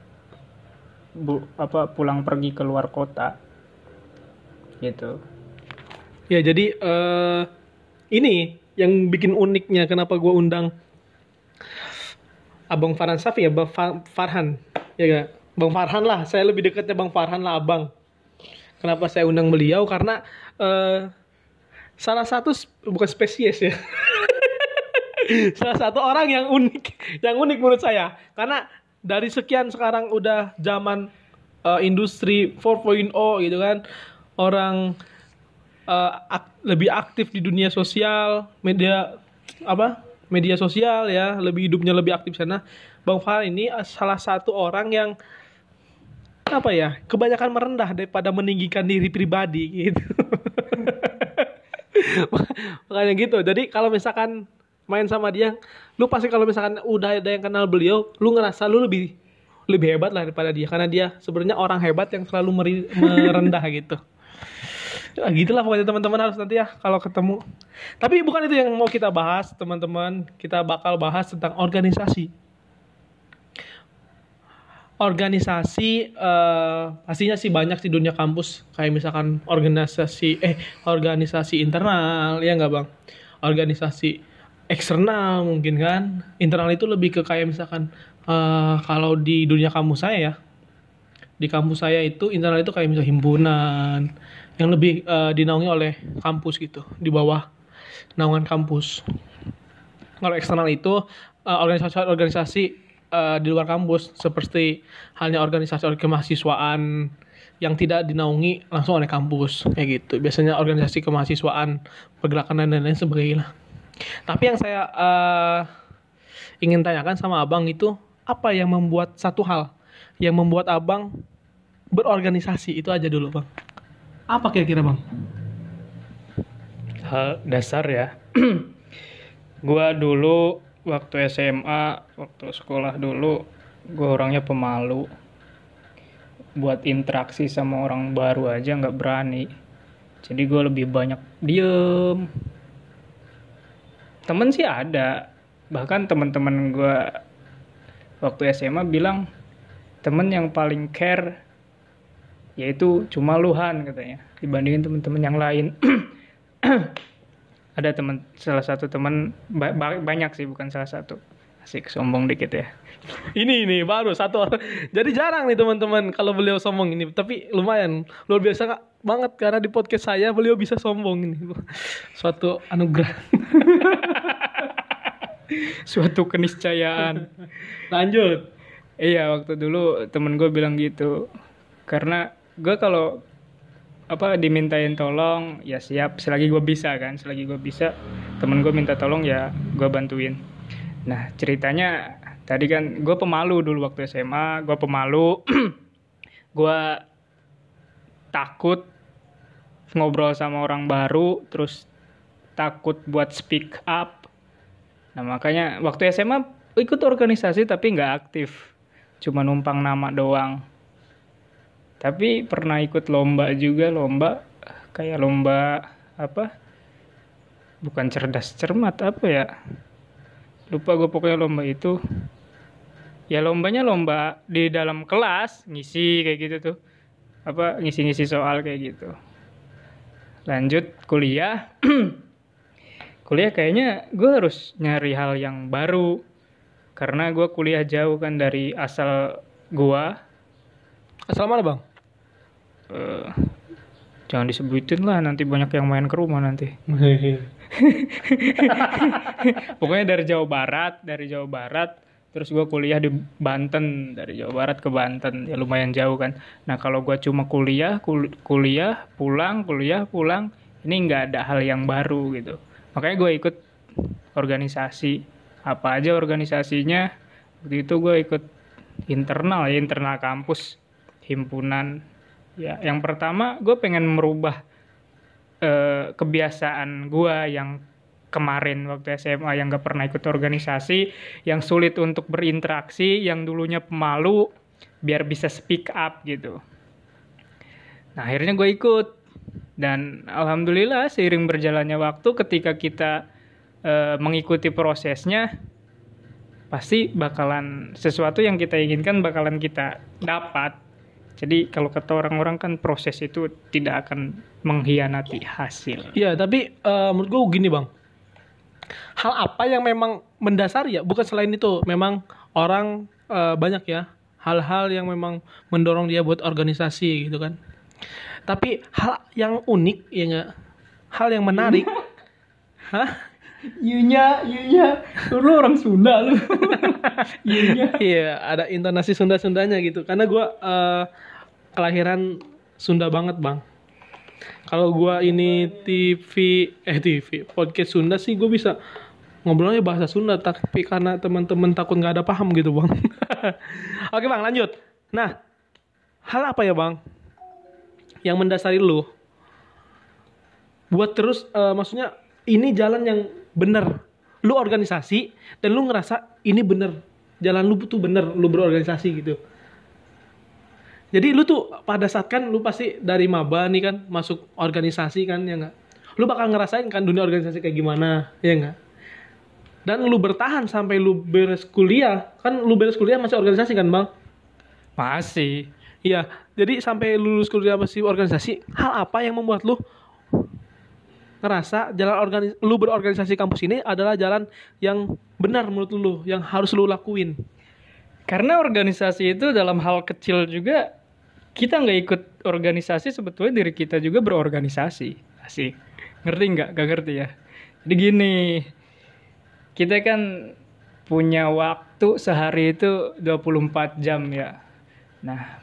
bu, apa pulang pergi ke luar kota, gitu. Ya jadi eh ini yang bikin uniknya kenapa gue undang Abang Farhan Safi ya, Bang Fa- Farhan. Ya gak? Bang Farhan lah, saya lebih dekatnya Bang Farhan lah Abang. Kenapa saya undang beliau? Karena eh salah satu bukan spesies ya. salah satu orang yang unik, yang unik menurut saya. Karena dari sekian sekarang udah zaman eh, industri 4.0 gitu kan. Orang eh, ak- lebih aktif di dunia sosial, media apa? Media sosial ya, lebih hidupnya lebih aktif sana. Bang Farhan ini salah satu orang yang apa ya? Kebanyakan merendah daripada meninggikan diri pribadi gitu. Makanya gitu. Jadi kalau misalkan main sama dia, lu pasti kalau misalkan udah ada yang kenal beliau, lu ngerasa lu lebih lebih hebat lah daripada dia karena dia sebenarnya orang hebat yang selalu meri- merendah gitu. Ya, gitulah pokoknya teman-teman harus nanti ya kalau ketemu. Tapi bukan itu yang mau kita bahas, teman-teman. Kita bakal bahas tentang organisasi. Organisasi eh, pastinya sih banyak di dunia kampus. Kayak misalkan organisasi eh organisasi internal ya nggak bang? Organisasi eksternal mungkin kan. Internal itu lebih ke kayak misalkan eh, kalau di dunia kampus saya ya. Di kampus saya itu internal itu kayak misalnya himpunan yang lebih eh, dinaungi oleh kampus gitu di bawah naungan kampus. Kalau eksternal itu eh, organisasi-organisasi eh, di luar kampus seperti halnya organisasi kemahasiswaan yang tidak dinaungi langsung oleh kampus kayak gitu. Biasanya organisasi kemahasiswaan pergerakan dan lain-lain sebagainya tapi yang saya eh, ingin tanyakan sama abang itu apa yang membuat satu hal yang membuat abang berorganisasi? Itu aja dulu bang. Apa kira-kira bang? Hal dasar ya. Gua dulu waktu SMA waktu sekolah dulu gua orangnya pemalu. Buat interaksi sama orang baru aja nggak berani. Jadi gua lebih banyak diem. Temen sih ada. Bahkan teman-teman gua waktu SMA bilang temen yang paling care yaitu cuma Luhan katanya dibandingin teman-teman yang lain ada teman salah satu teman ba- ba- banyak sih bukan salah satu. Asik sombong dikit ya. Ini ini baru satu orang. Jadi jarang nih teman-teman kalau beliau sombong ini. Tapi lumayan luar biasa Kak, banget. Karena di podcast saya beliau bisa sombong ini. Suatu anugerah. Suatu keniscayaan. Lanjut. Iya waktu dulu temen gue bilang gitu. Karena gue kalau apa dimintain tolong ya siap. Selagi gue bisa kan selagi gue bisa temen gue minta tolong ya gue bantuin. Nah ceritanya tadi kan gue pemalu dulu waktu SMA gue pemalu. Gue takut ngobrol sama orang baru terus takut buat speak up. Nah makanya waktu SMA ikut organisasi tapi nggak aktif. Cuma numpang nama doang tapi pernah ikut lomba juga lomba kayak lomba apa? Bukan cerdas cermat apa ya? Lupa gue pokoknya lomba itu. Ya lombanya lomba di dalam kelas ngisi kayak gitu tuh. Apa ngisi-ngisi soal kayak gitu. Lanjut kuliah. Kuliah kayaknya gue harus nyari hal yang baru. Karena gue kuliah jauh kan dari asal gue asal mana bang Eh, jangan disebutin lah nanti banyak yang main ke rumah nanti. Pokoknya dari Jawa Barat dari Jawa Barat terus gue kuliah di Banten dari Jawa Barat ke Banten ya lumayan jauh kan. Nah kalau gue cuma kuliah kul- kuliah pulang kuliah pulang ini nggak ada hal yang baru gitu. Makanya gue ikut organisasi apa aja organisasinya waktu itu gue ikut internal ya internal kampus himpunan ya yang pertama gue pengen merubah eh, kebiasaan gue yang kemarin waktu SMA yang gak pernah ikut organisasi, yang sulit untuk berinteraksi, yang dulunya pemalu, biar bisa speak up gitu. Nah akhirnya gue ikut dan alhamdulillah seiring berjalannya waktu ketika kita eh, mengikuti prosesnya pasti bakalan sesuatu yang kita inginkan bakalan kita dapat. Jadi kalau kata orang-orang kan proses itu tidak akan mengkhianati hasil. Iya, tapi eh, menurut gue gini bang, hal apa yang memang mendasar ya? Bukan selain itu, memang orang eh, banyak ya hal-hal yang memang mendorong dia buat organisasi gitu kan. Tapi hal yang unik ya nggak, hal yang menarik, hah? Yunya, Yunya, lu orang Sunda lu. Yunya. Iya, ada intonasi Sunda-Sundanya gitu. Karena gue eh, kelahiran Sunda banget bang. Kalau gua ini TV, eh TV, podcast Sunda sih gue bisa ngobrolnya bahasa Sunda. Tapi karena teman-teman takut nggak ada paham gitu bang. Oke bang, lanjut. Nah, hal apa ya bang yang mendasari lu buat terus, eh, maksudnya ini jalan yang bener. Lu organisasi dan lu ngerasa ini bener. Jalan lu tuh bener lu berorganisasi gitu. Jadi lu tuh pada saat kan lu pasti dari maba nih kan masuk organisasi kan ya nggak? Lu bakal ngerasain kan dunia organisasi kayak gimana ya nggak? Dan lu bertahan sampai lu beres kuliah. Kan lu beres kuliah masih organisasi kan bang? Masih. iya. Jadi sampai lulus kuliah masih organisasi hal apa yang membuat lu ngerasa jalan organis lu berorganisasi kampus ini adalah jalan yang benar menurut lu, yang harus lu lakuin? Karena organisasi itu dalam hal kecil juga kita nggak ikut organisasi sebetulnya diri kita juga berorganisasi. Asik. Ngerti nggak? Gak ngerti ya. Jadi gini, kita kan punya waktu sehari itu 24 jam ya. Nah,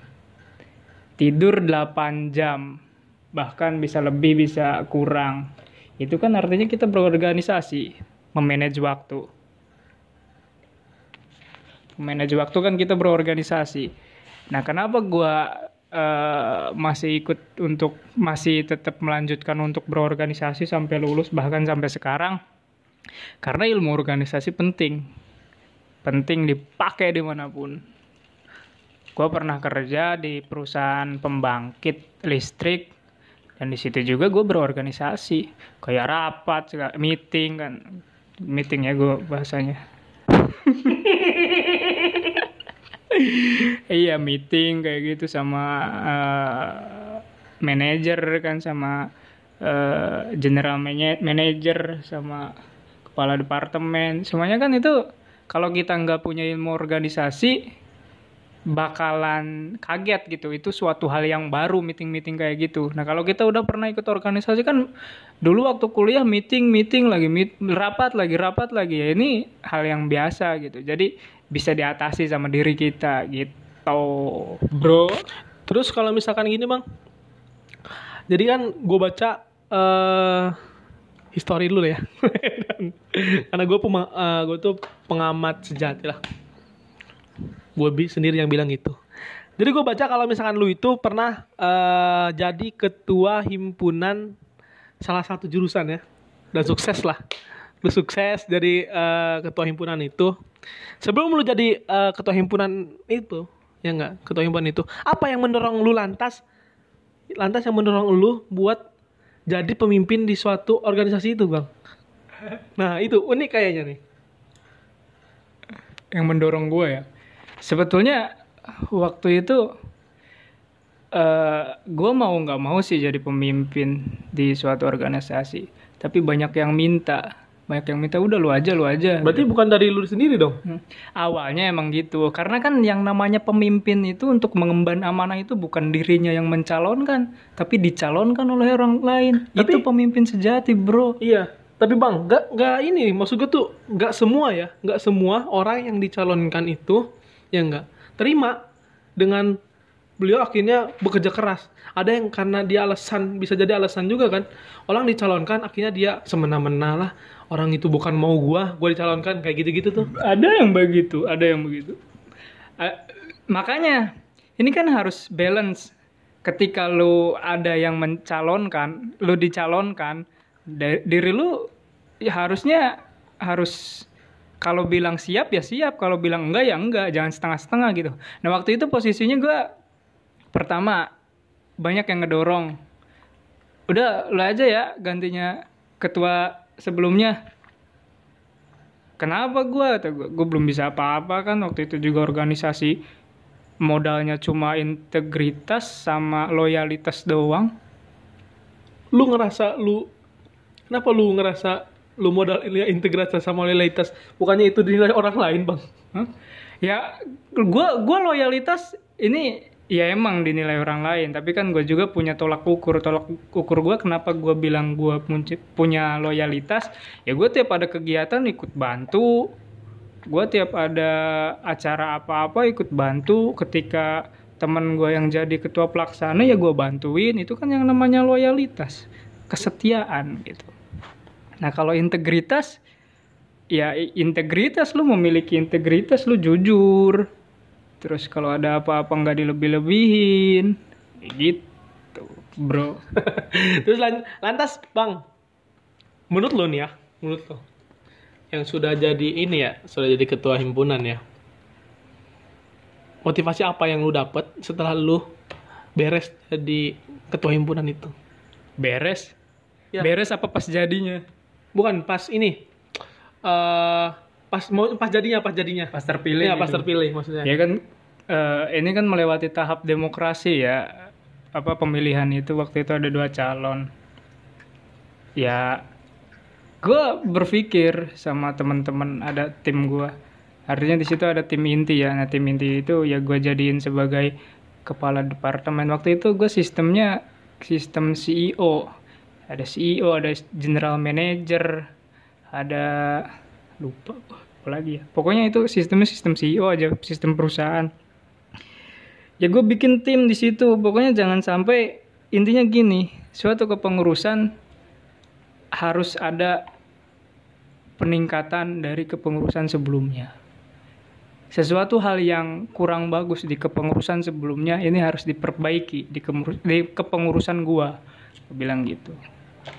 tidur 8 jam, bahkan bisa lebih bisa kurang. Itu kan artinya kita berorganisasi, memanage waktu. Memanage waktu kan kita berorganisasi. Nah, kenapa gua eh, masih ikut untuk masih tetap melanjutkan untuk berorganisasi sampai lulus bahkan sampai sekarang? Karena ilmu organisasi penting. Penting dipakai di mana pun. Gue pernah kerja di perusahaan pembangkit listrik. Dan di situ juga gue berorganisasi. Kayak rapat, meeting kan. Meeting ya gue bahasanya. iya meeting kayak gitu sama eh, manajer kan sama eh, general mana- manager sama kepala departemen semuanya kan itu kalau kita nggak punya ilmu organisasi bakalan kaget gitu. Itu suatu hal yang baru meeting-meeting kayak gitu. Nah kalau kita udah pernah ikut organisasi kan dulu waktu kuliah meeting meeting lagi meet, rapat lagi rapat lagi. Ya ini hal yang biasa gitu. Jadi bisa diatasi sama diri kita gitu. Bro Terus kalau misalkan gini bang, jadi kan gue baca eh history dulu ya, karena gue gue tuh pengamat sejati lah. Gue sendiri yang bilang gitu. Jadi gue baca kalau misalkan lu itu pernah eh, jadi ketua himpunan salah satu jurusan ya, dan sukses lah. Lu sukses jadi eh, ketua himpunan itu. Sebelum lu jadi eh, ketua himpunan itu, ya enggak, ketua himpunan itu, apa yang mendorong lu lantas lantas yang mendorong lu buat jadi pemimpin di suatu organisasi itu, Bang? Nah, itu unik kayaknya nih. yang mendorong gue ya sebetulnya waktu itu eh gue mau nggak mau sih jadi pemimpin di suatu organisasi tapi banyak yang minta banyak yang minta udah lu aja lu aja Berarti bukan dari lu sendiri dong? Hmm. Awalnya emang gitu, karena kan yang namanya pemimpin itu untuk mengemban amanah itu bukan dirinya yang mencalonkan, tapi dicalonkan oleh orang lain. Tapi- itu pemimpin sejati, bro. Iya, tapi Bang, nggak nggak ini, maksud gue tuh nggak semua ya, nggak semua orang yang dicalonkan itu ya nggak terima dengan beliau akhirnya bekerja keras. Ada yang karena dia alasan bisa jadi alasan juga kan, orang dicalonkan akhirnya dia semena-mena lah. Orang itu bukan mau gua, gua dicalonkan kayak gitu-gitu tuh. Ada yang begitu, ada yang begitu. Eh, makanya ini kan harus balance. Ketika lu ada yang mencalonkan, lu dicalonkan, diri lu ya harusnya harus kalau bilang siap ya siap, kalau bilang enggak ya enggak, jangan setengah-setengah gitu. Nah waktu itu posisinya gua pertama banyak yang ngedorong. Udah lu aja ya gantinya ketua sebelumnya. Kenapa gue gue gue belum bisa apa-apa kan. Waktu itu juga organisasi modalnya cuma integritas sama loyalitas doang. Lu ngerasa lu kenapa lu ngerasa lu modal ini integritas sama loyalitas. Bukannya itu dinilai orang lain, Bang? Hah? ya gue gua loyalitas ini ya emang dinilai orang lain. Tapi kan gue juga punya tolak ukur. Tolak ukur gue kenapa gue bilang gue punya loyalitas? Ya gue tiap ada kegiatan ikut bantu. Gue tiap ada acara apa-apa ikut bantu. Ketika teman gue yang jadi ketua pelaksana ya gue bantuin. Itu kan yang namanya loyalitas. Kesetiaan gitu nah kalau integritas ya integritas lu memiliki integritas lu jujur terus kalau ada apa-apa nggak dilebih-lebihin gitu bro Terus lan- lantas Bang, menurut lo nih ya, menurut lo yang sudah jadi ini ya, sudah jadi ketua himpunan ya. Motivasi apa yang lu dapat setelah lu beres jadi ketua himpunan itu? beres Ya. beres apa pas jadinya Bukan pas ini. eh pas mau pas jadinya, pas jadinya. pas terpilih pas gitu. terpilih maksudnya. ya kan eh, ini kan melewati tahap demokrasi ya apa pemilihan itu waktu itu ada dua calon ya gue berpikir sama teman-teman ada tim gue artinya di situ ada tim inti ya nah tim inti itu ya gue jadiin sebagai kepala departemen waktu itu gue sistemnya sistem CEO ada CEO ada general manager ada lupa apa lagi ya. Pokoknya itu sistemnya sistem CEO aja sistem perusahaan. Ya gue bikin tim di situ pokoknya jangan sampai intinya gini suatu kepengurusan harus ada peningkatan dari kepengurusan sebelumnya. Sesuatu hal yang kurang bagus di kepengurusan sebelumnya ini harus diperbaiki di, di kepengurusan gua bilang gitu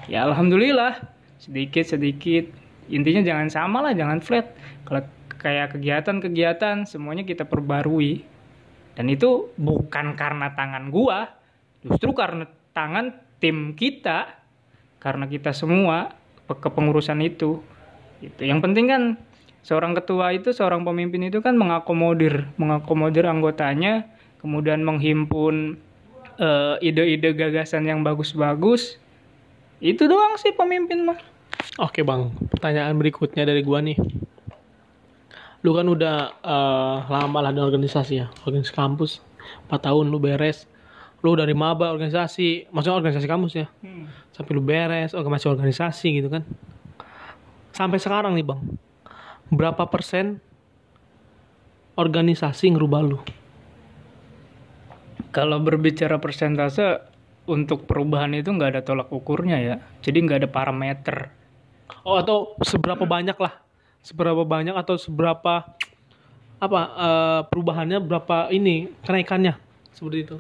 ya alhamdulillah. Sedikit sedikit. Intinya jangan sama lah jangan flat. Kalau kayak kegiatan-kegiatan semuanya kita perbarui. Dan itu bukan karena tangan gua justru karena tangan tim kita karena kita semua kepengurusan itu. Itu yang penting kan seorang ketua itu seorang pemimpin itu kan mengakomodir mengakomodir anggotanya kemudian menghimpun ide eh, ide-ide gagasan yang bagus-bagus itu doang sih pemimpin mah. Oke bang. Pertanyaan berikutnya dari gua nih. Lu kan udah uh, lama lah di organisasi ya organisasi kampus. 4 tahun lu beres. Lu dari maba organisasi maksudnya organisasi kampus ya. Hmm. sampai lu beres oh masih organisasi gitu kan. Sampai sekarang nih bang berapa persen organisasi ngerubah lu? Kalau berbicara persentase untuk perubahan itu nggak ada tolak ukurnya ya. Jadi nggak ada parameter. Oh atau seberapa banyak lah? Seberapa banyak atau seberapa apa uh, perubahannya berapa ini kenaikannya seperti itu?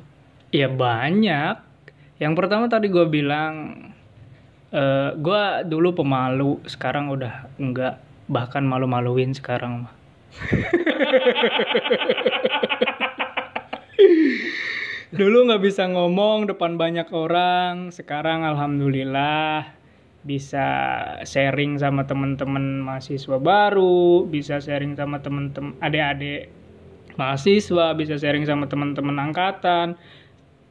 Ya banyak. Yang pertama tadi gue bilang uh, eh, gue dulu pemalu, sekarang udah enggak bahkan malu-maluin sekarang mah dulu nggak bisa ngomong depan banyak orang. Sekarang alhamdulillah bisa sharing sama teman-teman mahasiswa baru bisa sharing sama teman-teman adik-adik mahasiswa bisa sharing sama teman-teman angkatan.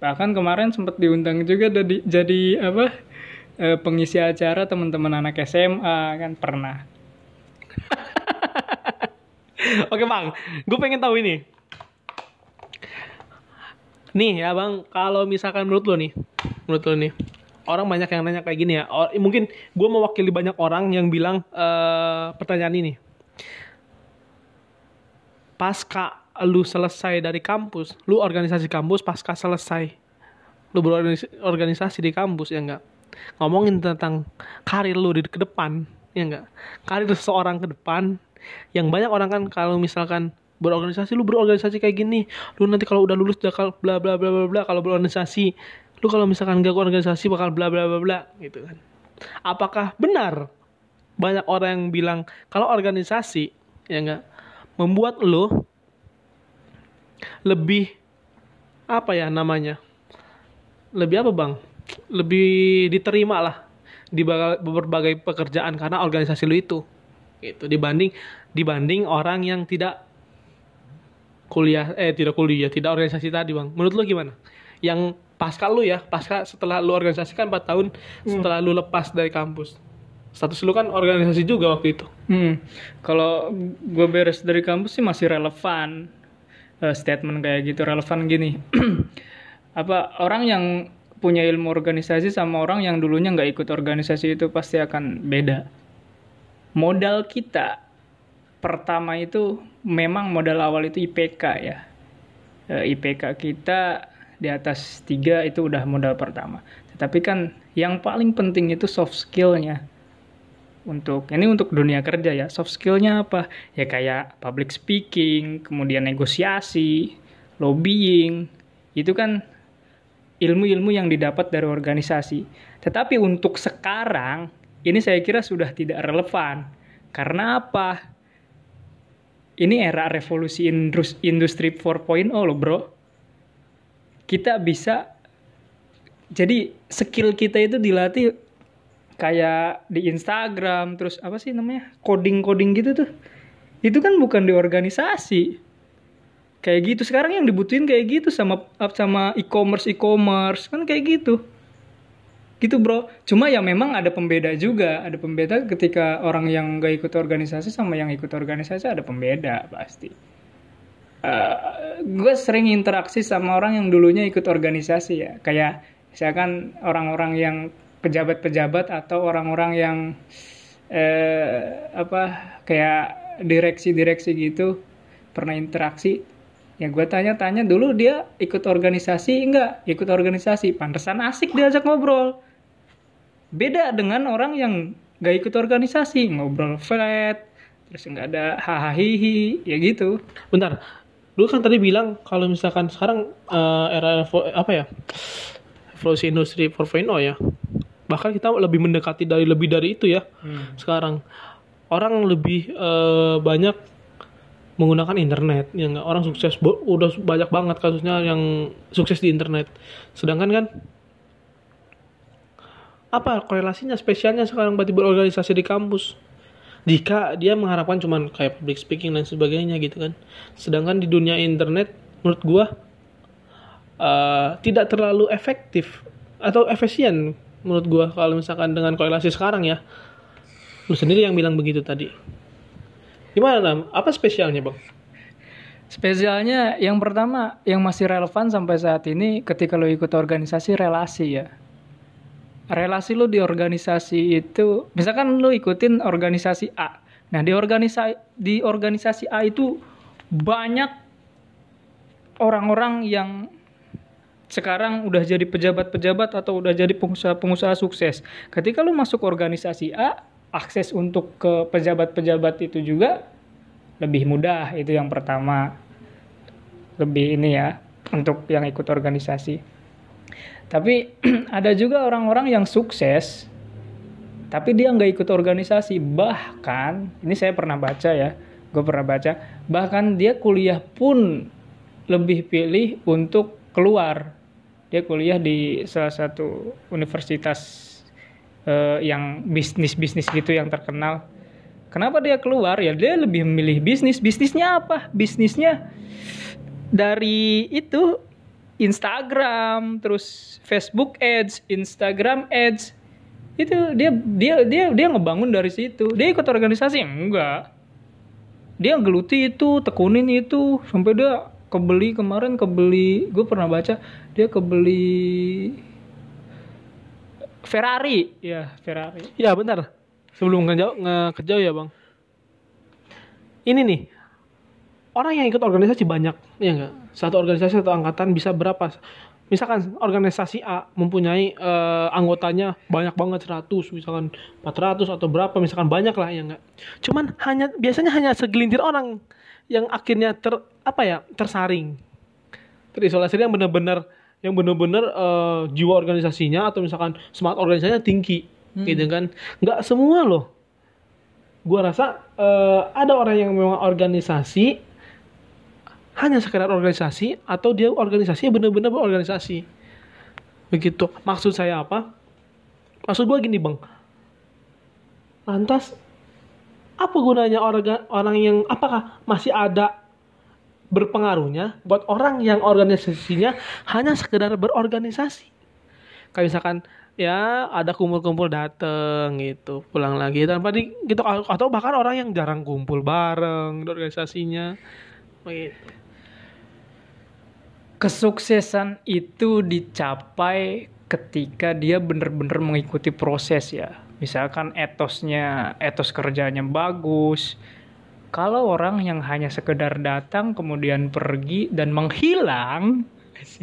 Bahkan kemarin sempat diundang juga jadi jadi apa eh, pengisi acara teman-teman anak SMA kan pernah. Oke bang, gue pengen tahu ini. Nih ya bang, kalau misalkan menurut lo nih, menurut lo nih, orang banyak yang nanya kayak gini ya. Or, mungkin gue mewakili banyak orang yang bilang uh, pertanyaan ini. Pasca lu selesai dari kampus, lu organisasi kampus pasca selesai, lu berorganisasi di kampus ya enggak? Ngomongin tentang karir lu di ke depan, ya enggak? Karir seseorang ke depan yang banyak orang kan kalau misalkan berorganisasi lu berorganisasi kayak gini. Lu nanti kalau udah lulus bakal bla bla bla bla bla. Kalau berorganisasi lu kalau misalkan gak organisasi bakal bla bla bla bla gitu kan. Apakah benar banyak orang yang bilang kalau organisasi ya enggak membuat lu lebih apa ya namanya lebih apa bang? Lebih diterima lah di berbagai pekerjaan karena organisasi lu itu gitu. Dibanding dibanding orang yang tidak kuliah eh tidak kuliah tidak organisasi tadi bang. Menurut lu gimana? Yang pasca lu ya pasca setelah lu organisasi kan 4 tahun hmm. setelah lu lepas dari kampus. Status lu kan organisasi juga waktu itu. Hmm. kalau gue beres dari kampus sih masih relevan uh, statement kayak gitu relevan gini. Apa orang yang punya ilmu organisasi sama orang yang dulunya nggak ikut organisasi itu pasti akan beda. Modal kita pertama itu memang modal awal itu IPK ya. E, IPK kita di atas tiga itu udah modal pertama. Tetapi kan yang paling penting itu soft skillnya. Untuk ini untuk dunia kerja ya, soft skillnya apa? Ya kayak public speaking, kemudian negosiasi, lobbying, itu kan ilmu-ilmu yang didapat dari organisasi. Tetapi untuk sekarang ini saya kira sudah tidak relevan. Karena apa? Ini era revolusi industri 4.0 loh bro. Kita bisa, jadi skill kita itu dilatih kayak di Instagram, terus apa sih namanya, coding-coding gitu tuh. Itu kan bukan di organisasi. Kayak gitu, sekarang yang dibutuhin kayak gitu sama sama e-commerce e-commerce, kan kayak gitu gitu bro. Cuma ya memang ada pembeda juga. Ada pembeda ketika orang yang gak ikut organisasi sama yang ikut organisasi ada pembeda pasti. Uh, gue sering interaksi sama orang yang dulunya ikut organisasi ya. Kayak misalkan orang-orang yang pejabat-pejabat atau orang-orang yang eh, apa kayak direksi-direksi gitu pernah interaksi. Ya gue tanya-tanya dulu dia ikut organisasi enggak ikut organisasi. Pantesan asik diajak ngobrol beda dengan orang yang gak ikut organisasi ngobrol flat terus nggak ada hahaha ya gitu. Bentar dulu kan tadi bilang kalau misalkan sekarang uh, era apa ya evolusi industri 4.0 ya bahkan kita lebih mendekati dari lebih dari itu ya hmm. sekarang. Orang lebih uh, banyak menggunakan internet yang orang sukses udah banyak banget kasusnya yang sukses di internet. Sedangkan kan apa korelasinya spesialnya sekarang berarti berorganisasi di kampus jika dia mengharapkan cuman kayak public speaking dan sebagainya gitu kan sedangkan di dunia internet menurut gua uh, tidak terlalu efektif atau efisien menurut gua kalau misalkan dengan korelasi sekarang ya lu sendiri yang bilang begitu tadi Gimana Nam? Apa spesialnya bang? Spesialnya yang pertama yang masih relevan sampai saat ini ketika lo ikut organisasi relasi ya. Relasi lo di organisasi itu, misalkan lo ikutin organisasi A. Nah di organisasi di organisasi A itu banyak orang-orang yang sekarang udah jadi pejabat-pejabat atau udah jadi pengusaha-pengusaha sukses. Ketika lo masuk organisasi A, akses untuk ke pejabat-pejabat itu juga lebih mudah itu yang pertama lebih ini ya untuk yang ikut organisasi tapi ada juga orang-orang yang sukses tapi dia nggak ikut organisasi bahkan ini saya pernah baca ya gue pernah baca bahkan dia kuliah pun lebih pilih untuk keluar dia kuliah di salah satu universitas uh, yang bisnis-bisnis gitu yang terkenal. Kenapa dia keluar? Ya dia lebih memilih bisnis. Bisnisnya apa? Bisnisnya dari itu Instagram, terus Facebook Ads, Instagram Ads. Itu dia dia dia dia ngebangun dari situ. Dia ikut organisasi enggak. Dia geluti itu, tekunin itu sampai dia kebeli kemarin kebeli gue pernah baca dia kebeli Ferrari. Ya, Ferrari. Ya, bentar. Sebelum ngejauh, ngejauh ya, Bang. Ini nih. Orang yang ikut organisasi banyak, ya enggak? Satu organisasi atau angkatan bisa berapa? Misalkan organisasi A mempunyai uh, anggotanya banyak banget 100, misalkan 400 atau berapa, misalkan banyak lah ya enggak. Cuman hanya biasanya hanya segelintir orang yang akhirnya ter apa ya, tersaring. Terisolasi yang benar-benar yang benar-benar uh, jiwa organisasinya atau misalkan semangat organisasinya tinggi hmm. gitu kan nggak semua loh gua rasa uh, ada orang yang memang organisasi hanya sekedar organisasi atau dia organisasinya benar-benar berorganisasi? Begitu. Maksud saya apa? Maksud gua gini bang. Lantas apa gunanya orang orang yang apakah masih ada berpengaruhnya buat orang yang organisasinya hanya sekedar berorganisasi. Kayak misalkan ya ada kumpul-kumpul dateng gitu pulang lagi tanpa di gitu atau bahkan orang yang jarang kumpul bareng organisasinya. Begitu. Kesuksesan itu dicapai ketika dia benar-benar mengikuti proses ya. Misalkan etosnya, etos kerjanya bagus, kalau orang yang hanya sekedar datang kemudian pergi dan menghilang,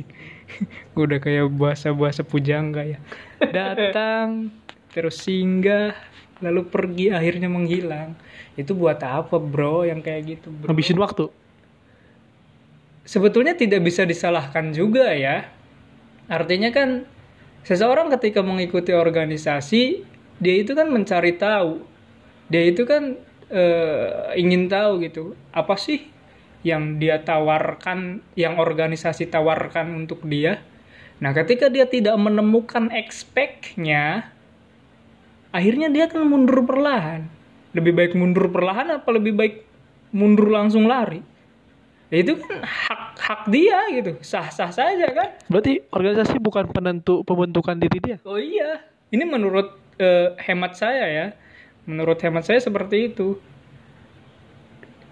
gue udah kayak bahasa-bahasa pujangga ya. Datang terus singgah lalu pergi akhirnya menghilang. Itu buat apa bro yang kayak gitu bro? Habisin waktu. Sebetulnya tidak bisa disalahkan juga ya. Artinya kan seseorang ketika mengikuti organisasi dia itu kan mencari tahu. Dia itu kan uh, ingin tahu gitu apa sih yang dia tawarkan yang organisasi tawarkan untuk dia nah ketika dia tidak menemukan expect-nya akhirnya dia akan mundur perlahan lebih baik mundur perlahan apa lebih baik mundur langsung lari itu kan hak hak dia gitu. Sah sah saja kan. Berarti organisasi bukan penentu pembentukan diri dia. oh iya. Ini menurut eh, hemat saya ya. Menurut hemat saya seperti itu.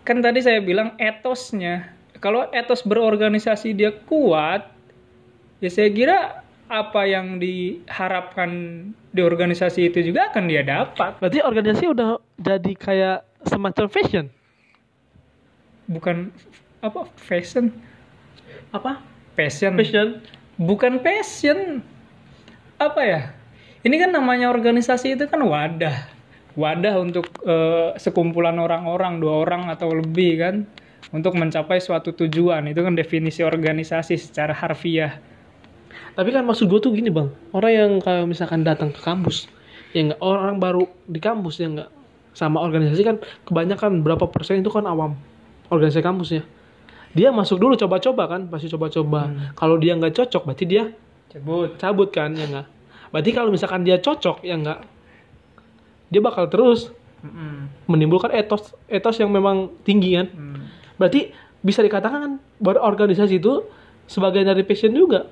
Kan tadi saya bilang etosnya. Kalau etos berorganisasi dia kuat ya saya kira apa yang diharapkan di organisasi itu juga akan dia dapat. Berarti organisasi udah jadi kayak semacam fashion. bukan apa? Fashion? Apa? passion. Fashion. bukan passion. Apa ya? Ini kan namanya organisasi itu kan wadah. Wadah untuk eh, sekumpulan orang-orang dua orang atau lebih kan. Untuk mencapai suatu tujuan. Itu kan definisi organisasi secara harfiah. Tapi kan maksud gue tuh gini bang, orang yang kayak misalkan datang ke kampus, ya nggak orang baru di kampus ya nggak. Sama organisasi kan kebanyakan berapa persen itu kan awam. Organisasi kampus ya. Dia masuk dulu coba-coba kan, pasti coba-coba. Kalau dia nggak cocok, berarti dia cabut cabut kan ya nggak. Berarti kalau misalkan dia cocok ya nggak, dia bakal terus menimbulkan etos etos yang memang tinggi kan. Hmm. Berarti bisa dikatakan kan berorganisasi itu sebagian dari passion juga.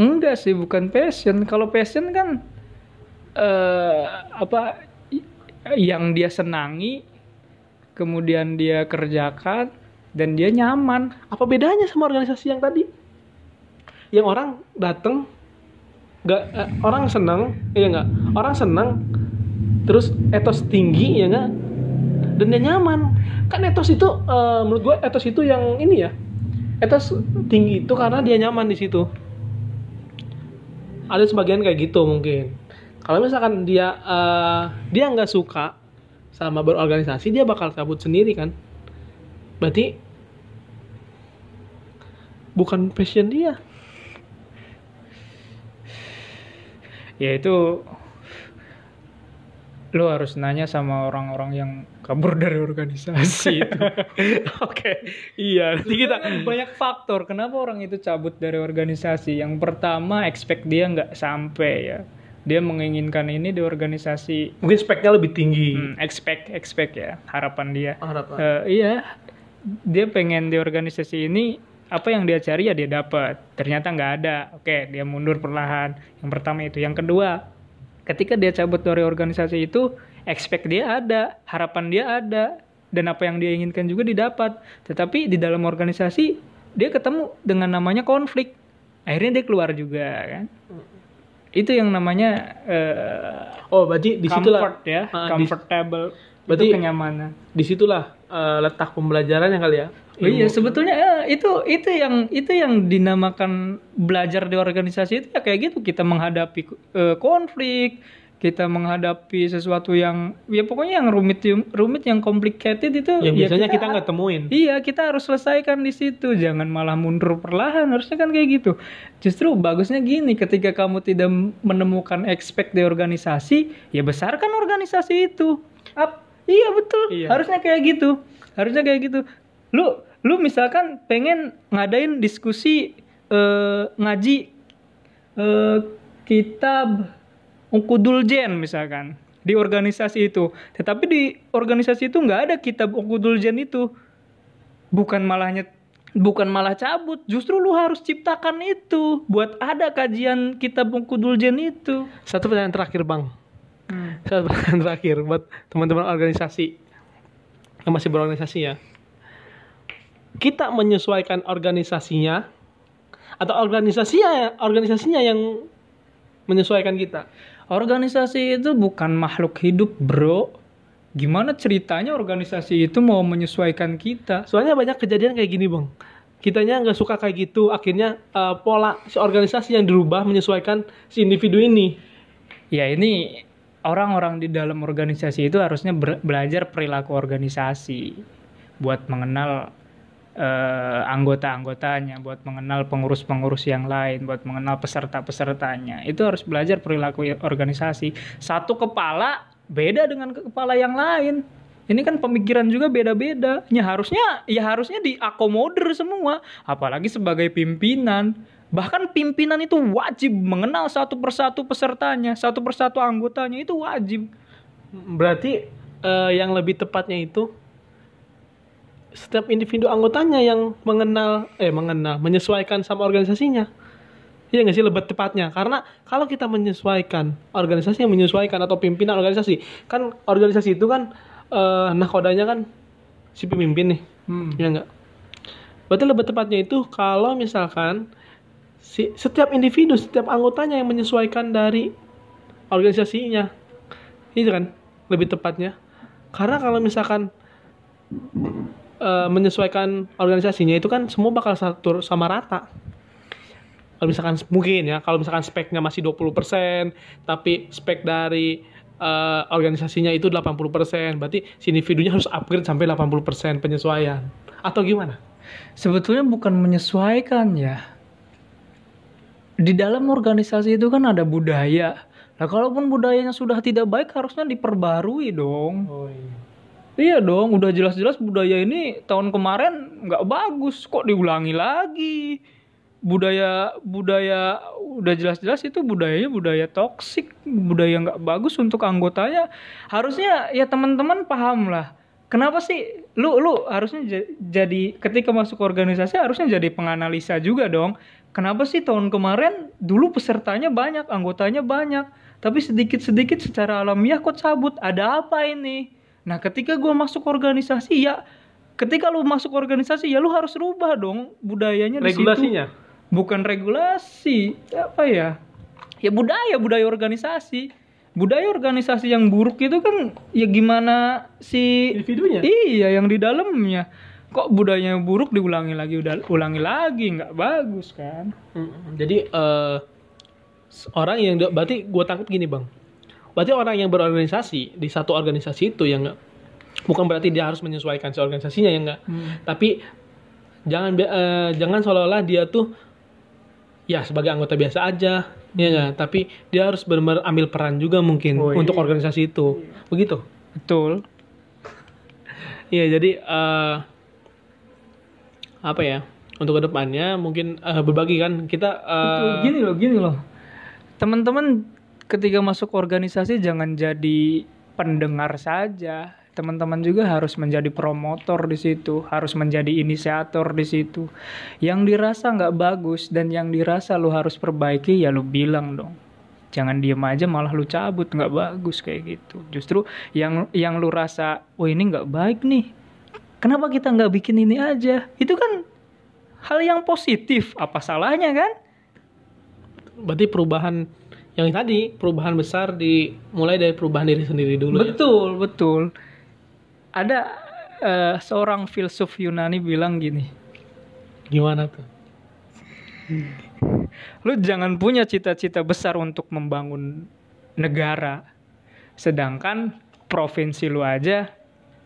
enggak sih bukan passion kalau passion kan eh apa yang dia senangi kemudian dia kerjakan dan dia nyaman Apa bedanya sama organisasi yang tadi? Yang orang datang nggak eh, orang senang, iya nggak? Orang senang terus etos tinggi ya nggak? Dan dia nyaman. Kan etos itu eh, menurut gue etos itu yang ini ya. Etos tinggi itu karena dia nyaman di situ. Ada sebagian kayak gitu mungkin. Kalau misalkan dia eh, dia nggak suka sama berorganisasi, dia bakal cabut sendiri kan. Berarti bukan passion dia. ya itu lo harus nanya sama orang-orang yang kabur dari organisasi itu Oke, iya. Nanti kita banyak faktor kenapa orang itu cabut dari organisasi yang pertama expect dia nggak sampai ya dia menginginkan ini di organisasi mungkin speknya lebih tinggi. Hmm, expect expect ya harapan dia. Harapan. Eh, iya, dia pengen di organisasi ini apa yang dia cari ya dia dapat. Ternyata nggak ada. Oke, dia mundur perlahan. Yang pertama itu. Yang kedua, ketika dia cabut dari organisasi itu, expect dia ada, harapan dia ada, dan apa yang dia inginkan juga didapat. Tetapi di dalam organisasi dia ketemu dengan namanya konflik. Akhirnya dia keluar juga kan. Itu yang namanya eh, Oh, berarti di situlah comfort ya, di- comfortable. Berarti- itu kenyamanan. di situlah eh, letak pembelajarannya kali ya. Oh iya, sebetulnya eh, itu itu yang itu yang dinamakan belajar di organisasi itu ya kayak gitu. Kita menghadapi eh, konflik, kita menghadapi sesuatu yang ya pokoknya yang rumit rumit yang complicated itu yang ya biasanya kita nggak temuin. Iya, kita harus selesaikan di situ. Jangan malah mundur perlahan. Harusnya kan kayak gitu. Justru bagusnya gini, ketika kamu tidak menemukan expect di organisasi, ya besarkan organisasi itu. Ap, iya betul. Iya. Harusnya kayak gitu. Harusnya kayak gitu. Lu lu misalkan pengen ngadain diskusi eh, ngaji eh, kitab Ungkudul Jen misalkan di organisasi itu. Tetapi di organisasi itu nggak ada kitab Ungkudul Jen itu. Bukan malahnya bukan malah cabut, justru lu harus ciptakan itu buat ada kajian kitab Ungkudul Jen itu. Satu pertanyaan terakhir, Bang. Satu pertanyaan terakhir buat teman-teman organisasi yang masih berorganisasi ya. Kita menyesuaikan organisasinya atau organisasinya organisasinya yang menyesuaikan kita. Organisasi itu bukan makhluk hidup, Bro. Gimana ceritanya organisasi itu mau menyesuaikan kita? Soalnya banyak kejadian kayak gini, Bang. Kitanya nggak suka kayak gitu, akhirnya eh, pola si organisasi yang dirubah menyesuaikan si individu ini. Ya ini orang-orang di dalam organisasi itu harusnya belajar perilaku organisasi buat mengenal eh, anggota-anggotanya, buat mengenal pengurus-pengurus yang lain, buat mengenal peserta-pesertanya. Itu harus belajar perilaku organisasi. Satu kepala beda dengan ke- kepala yang lain. Ini kan pemikiran juga beda-beda. Ya harusnya ya harusnya diakomodir semua, apalagi sebagai pimpinan. Bahkan pimpinan itu wajib mengenal satu persatu pesertanya, satu persatu anggotanya itu wajib. Berarti eh, yang lebih tepatnya itu setiap individu anggotanya yang mengenal eh mengenal menyesuaikan sama organisasinya. Iya nggak sih lebih tepatnya? Karena kalau kita menyesuaikan organisasi yang menyesuaikan atau pimpinan organisasi kan organisasi itu kan eh nakodanya kan si pemimpin nih. Hmm. ya enggak berarti lebih tepatnya itu kalau misalkan si setiap individu setiap anggotanya yang menyesuaikan dari organisasinya. Itu kan? Lebih tepatnya. Karena kalau misalkan eh, menyesuaikan organisasinya itu kan semua bakal satu sama rata kalau misalkan mungkin ya kalau misalkan speknya masih 20% tapi spek dari eh, organisasinya itu 80% berarti si individunya harus upgrade sampai 80% penyesuaian atau gimana Sebetulnya bukan menyesuaikan ya. Di dalam organisasi itu kan ada budaya. Nah, kalaupun budayanya sudah tidak baik harusnya diperbarui dong. oh iya Iya dong, udah jelas-jelas budaya ini tahun kemarin nggak bagus, kok diulangi lagi. Budaya budaya udah jelas-jelas itu budayanya budaya toksik, budaya nggak bagus untuk anggotanya. Harusnya ya teman-teman paham lah. Kenapa sih lu lu harusnya ja- jadi ketika masuk organisasi harusnya jadi penganalisa juga dong. Kenapa sih tahun kemarin dulu pesertanya banyak, anggotanya banyak, tapi sedikit-sedikit secara alamiah kok cabut? Ada apa ini? Nah, ketika gua masuk organisasi ya ketika lu masuk organisasi ya lu harus rubah dong budayanya di situ. regulasinya Bukan regulasi, apa ya? Ya budaya, budaya organisasi. Budaya organisasi yang buruk itu kan ya gimana si individunya Iya, yang di dalamnya. Kok budayanya buruk diulangi lagi, udah ulangi lagi, nggak bagus kan? Jadi eh, orang yang berarti gue tangkap gini bang berarti orang yang berorganisasi di satu organisasi itu yang nggak bukan berarti dia harus menyesuaikan si organisasinya ya enggak tapi jangan eh, jangan seolah-olah dia tuh ya sebagai anggota biasa aja ya enggak tapi dia harus benar-benar ambil peran juga mungkin Oh, untuk iya. organisasi itu begitu Betul. Iya, jadi eh, apa ya? Untuk ke depannya mungkin eh, berbagi kan kita Betul. Gini loh, gini loh. Teman-teman ketika masuk organisasi jangan jadi pendengar saja. Teman-teman juga harus menjadi promotor di situ, harus menjadi inisiator di situ. Yang dirasa nggak bagus dan yang dirasa lu harus perbaiki ya lu bilang dong. Jangan diem aja malah lu cabut nggak bagus kayak gitu. Justru yang yang lu rasa, oh ini nggak baik nih. Kenapa kita nggak bikin ini aja? Itu kan hal yang positif. Apa salahnya kan? berarti perubahan yang tadi perubahan besar dimulai dari perubahan diri sendiri dulu ya. Betul, betul. Ada eh, seorang filsuf Yunani bilang gini, Gimana tuh? lu jangan punya cita-cita besar untuk membangun negara, sedangkan provinsi lu aja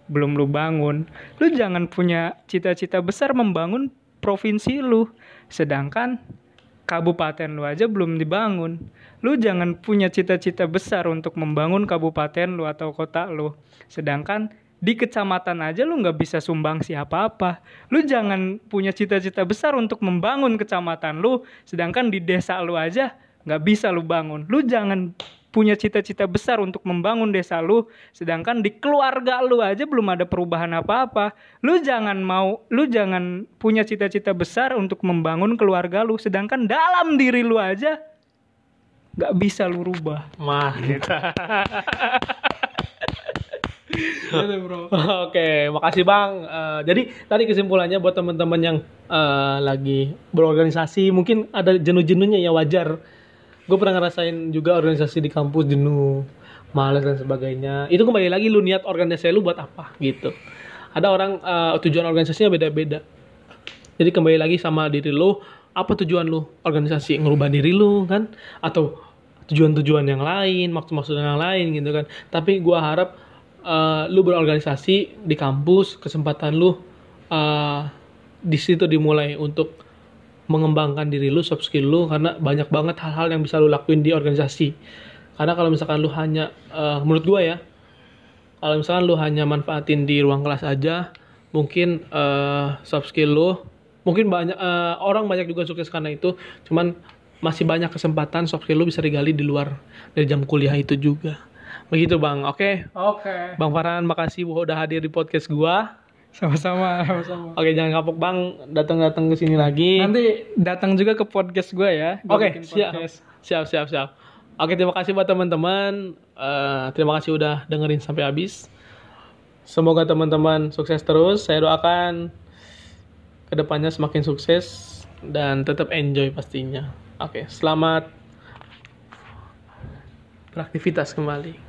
belum lu bangun. Lu jangan punya cita-cita besar membangun provinsi lu, sedangkan kabupaten lu aja belum dibangun. Lu jangan punya cita-cita besar untuk membangun kabupaten lu atau kota lu, sedangkan di kecamatan aja lu nggak bisa sumbang siapa-apa. Lu jangan punya cita-cita besar untuk membangun kecamatan lu, sedangkan di desa lu aja nggak bisa lu bangun. Lu jangan punya cita-cita besar untuk membangun desa lu, sedangkan di keluarga lu aja belum ada perubahan apa-apa. Lu jangan mau, lu jangan punya cita-cita besar untuk membangun keluarga lu, sedangkan dalam diri lu aja nggak bisa lu rubah. Mantap. Oke, makasih Bang. Eh, jadi tadi kesimpulannya buat teman-teman yang eh, lagi berorganisasi, mungkin ada jenuh-jenuhnya ya wajar. Gue pernah ngerasain juga organisasi di kampus jenuh, malas dan sebagainya. Itu kembali lagi lu niat organisasi lu buat apa gitu. Ada orang eh, tujuan organisasinya beda-beda. Jadi kembali lagi sama diri lu, apa tujuan lu organisasi ngerubah diri lu kan atau tujuan-tujuan yang lain, maksud-maksud yang lain gitu kan. Tapi gua harap eh, lu berorganisasi di kampus, kesempatan lu eh, di situ dimulai untuk mengembangkan diri lu, soft skill lu karena banyak banget hal-hal yang bisa lu lakuin di organisasi. Karena kalau misalkan lu hanya eh, menurut gua ya, kalau misalkan lu hanya manfaatin di ruang kelas aja, mungkin eh, soft skill lu mungkin banyak eh, orang banyak juga sukses karena itu, cuman masih banyak kesempatan soft skill lu bisa digali di luar dari jam kuliah itu juga. Begitu Bang. Oke. Oke. Bang Farhan makasih udah hadir di podcast gua. Sama-sama, sama-sama. Oke, jangan kapok Bang datang-datang ke sini lagi. Nanti datang juga ke podcast gue ya. Gua Oke, siap. Siap, siap, siap. Oke, terima kasih buat teman-teman. Eh, terima kasih udah dengerin sampai habis. Semoga teman-teman sukses terus. Saya doakan ke depannya semakin sukses dan tetap enjoy pastinya. Oke, selamat beraktivitas kembali.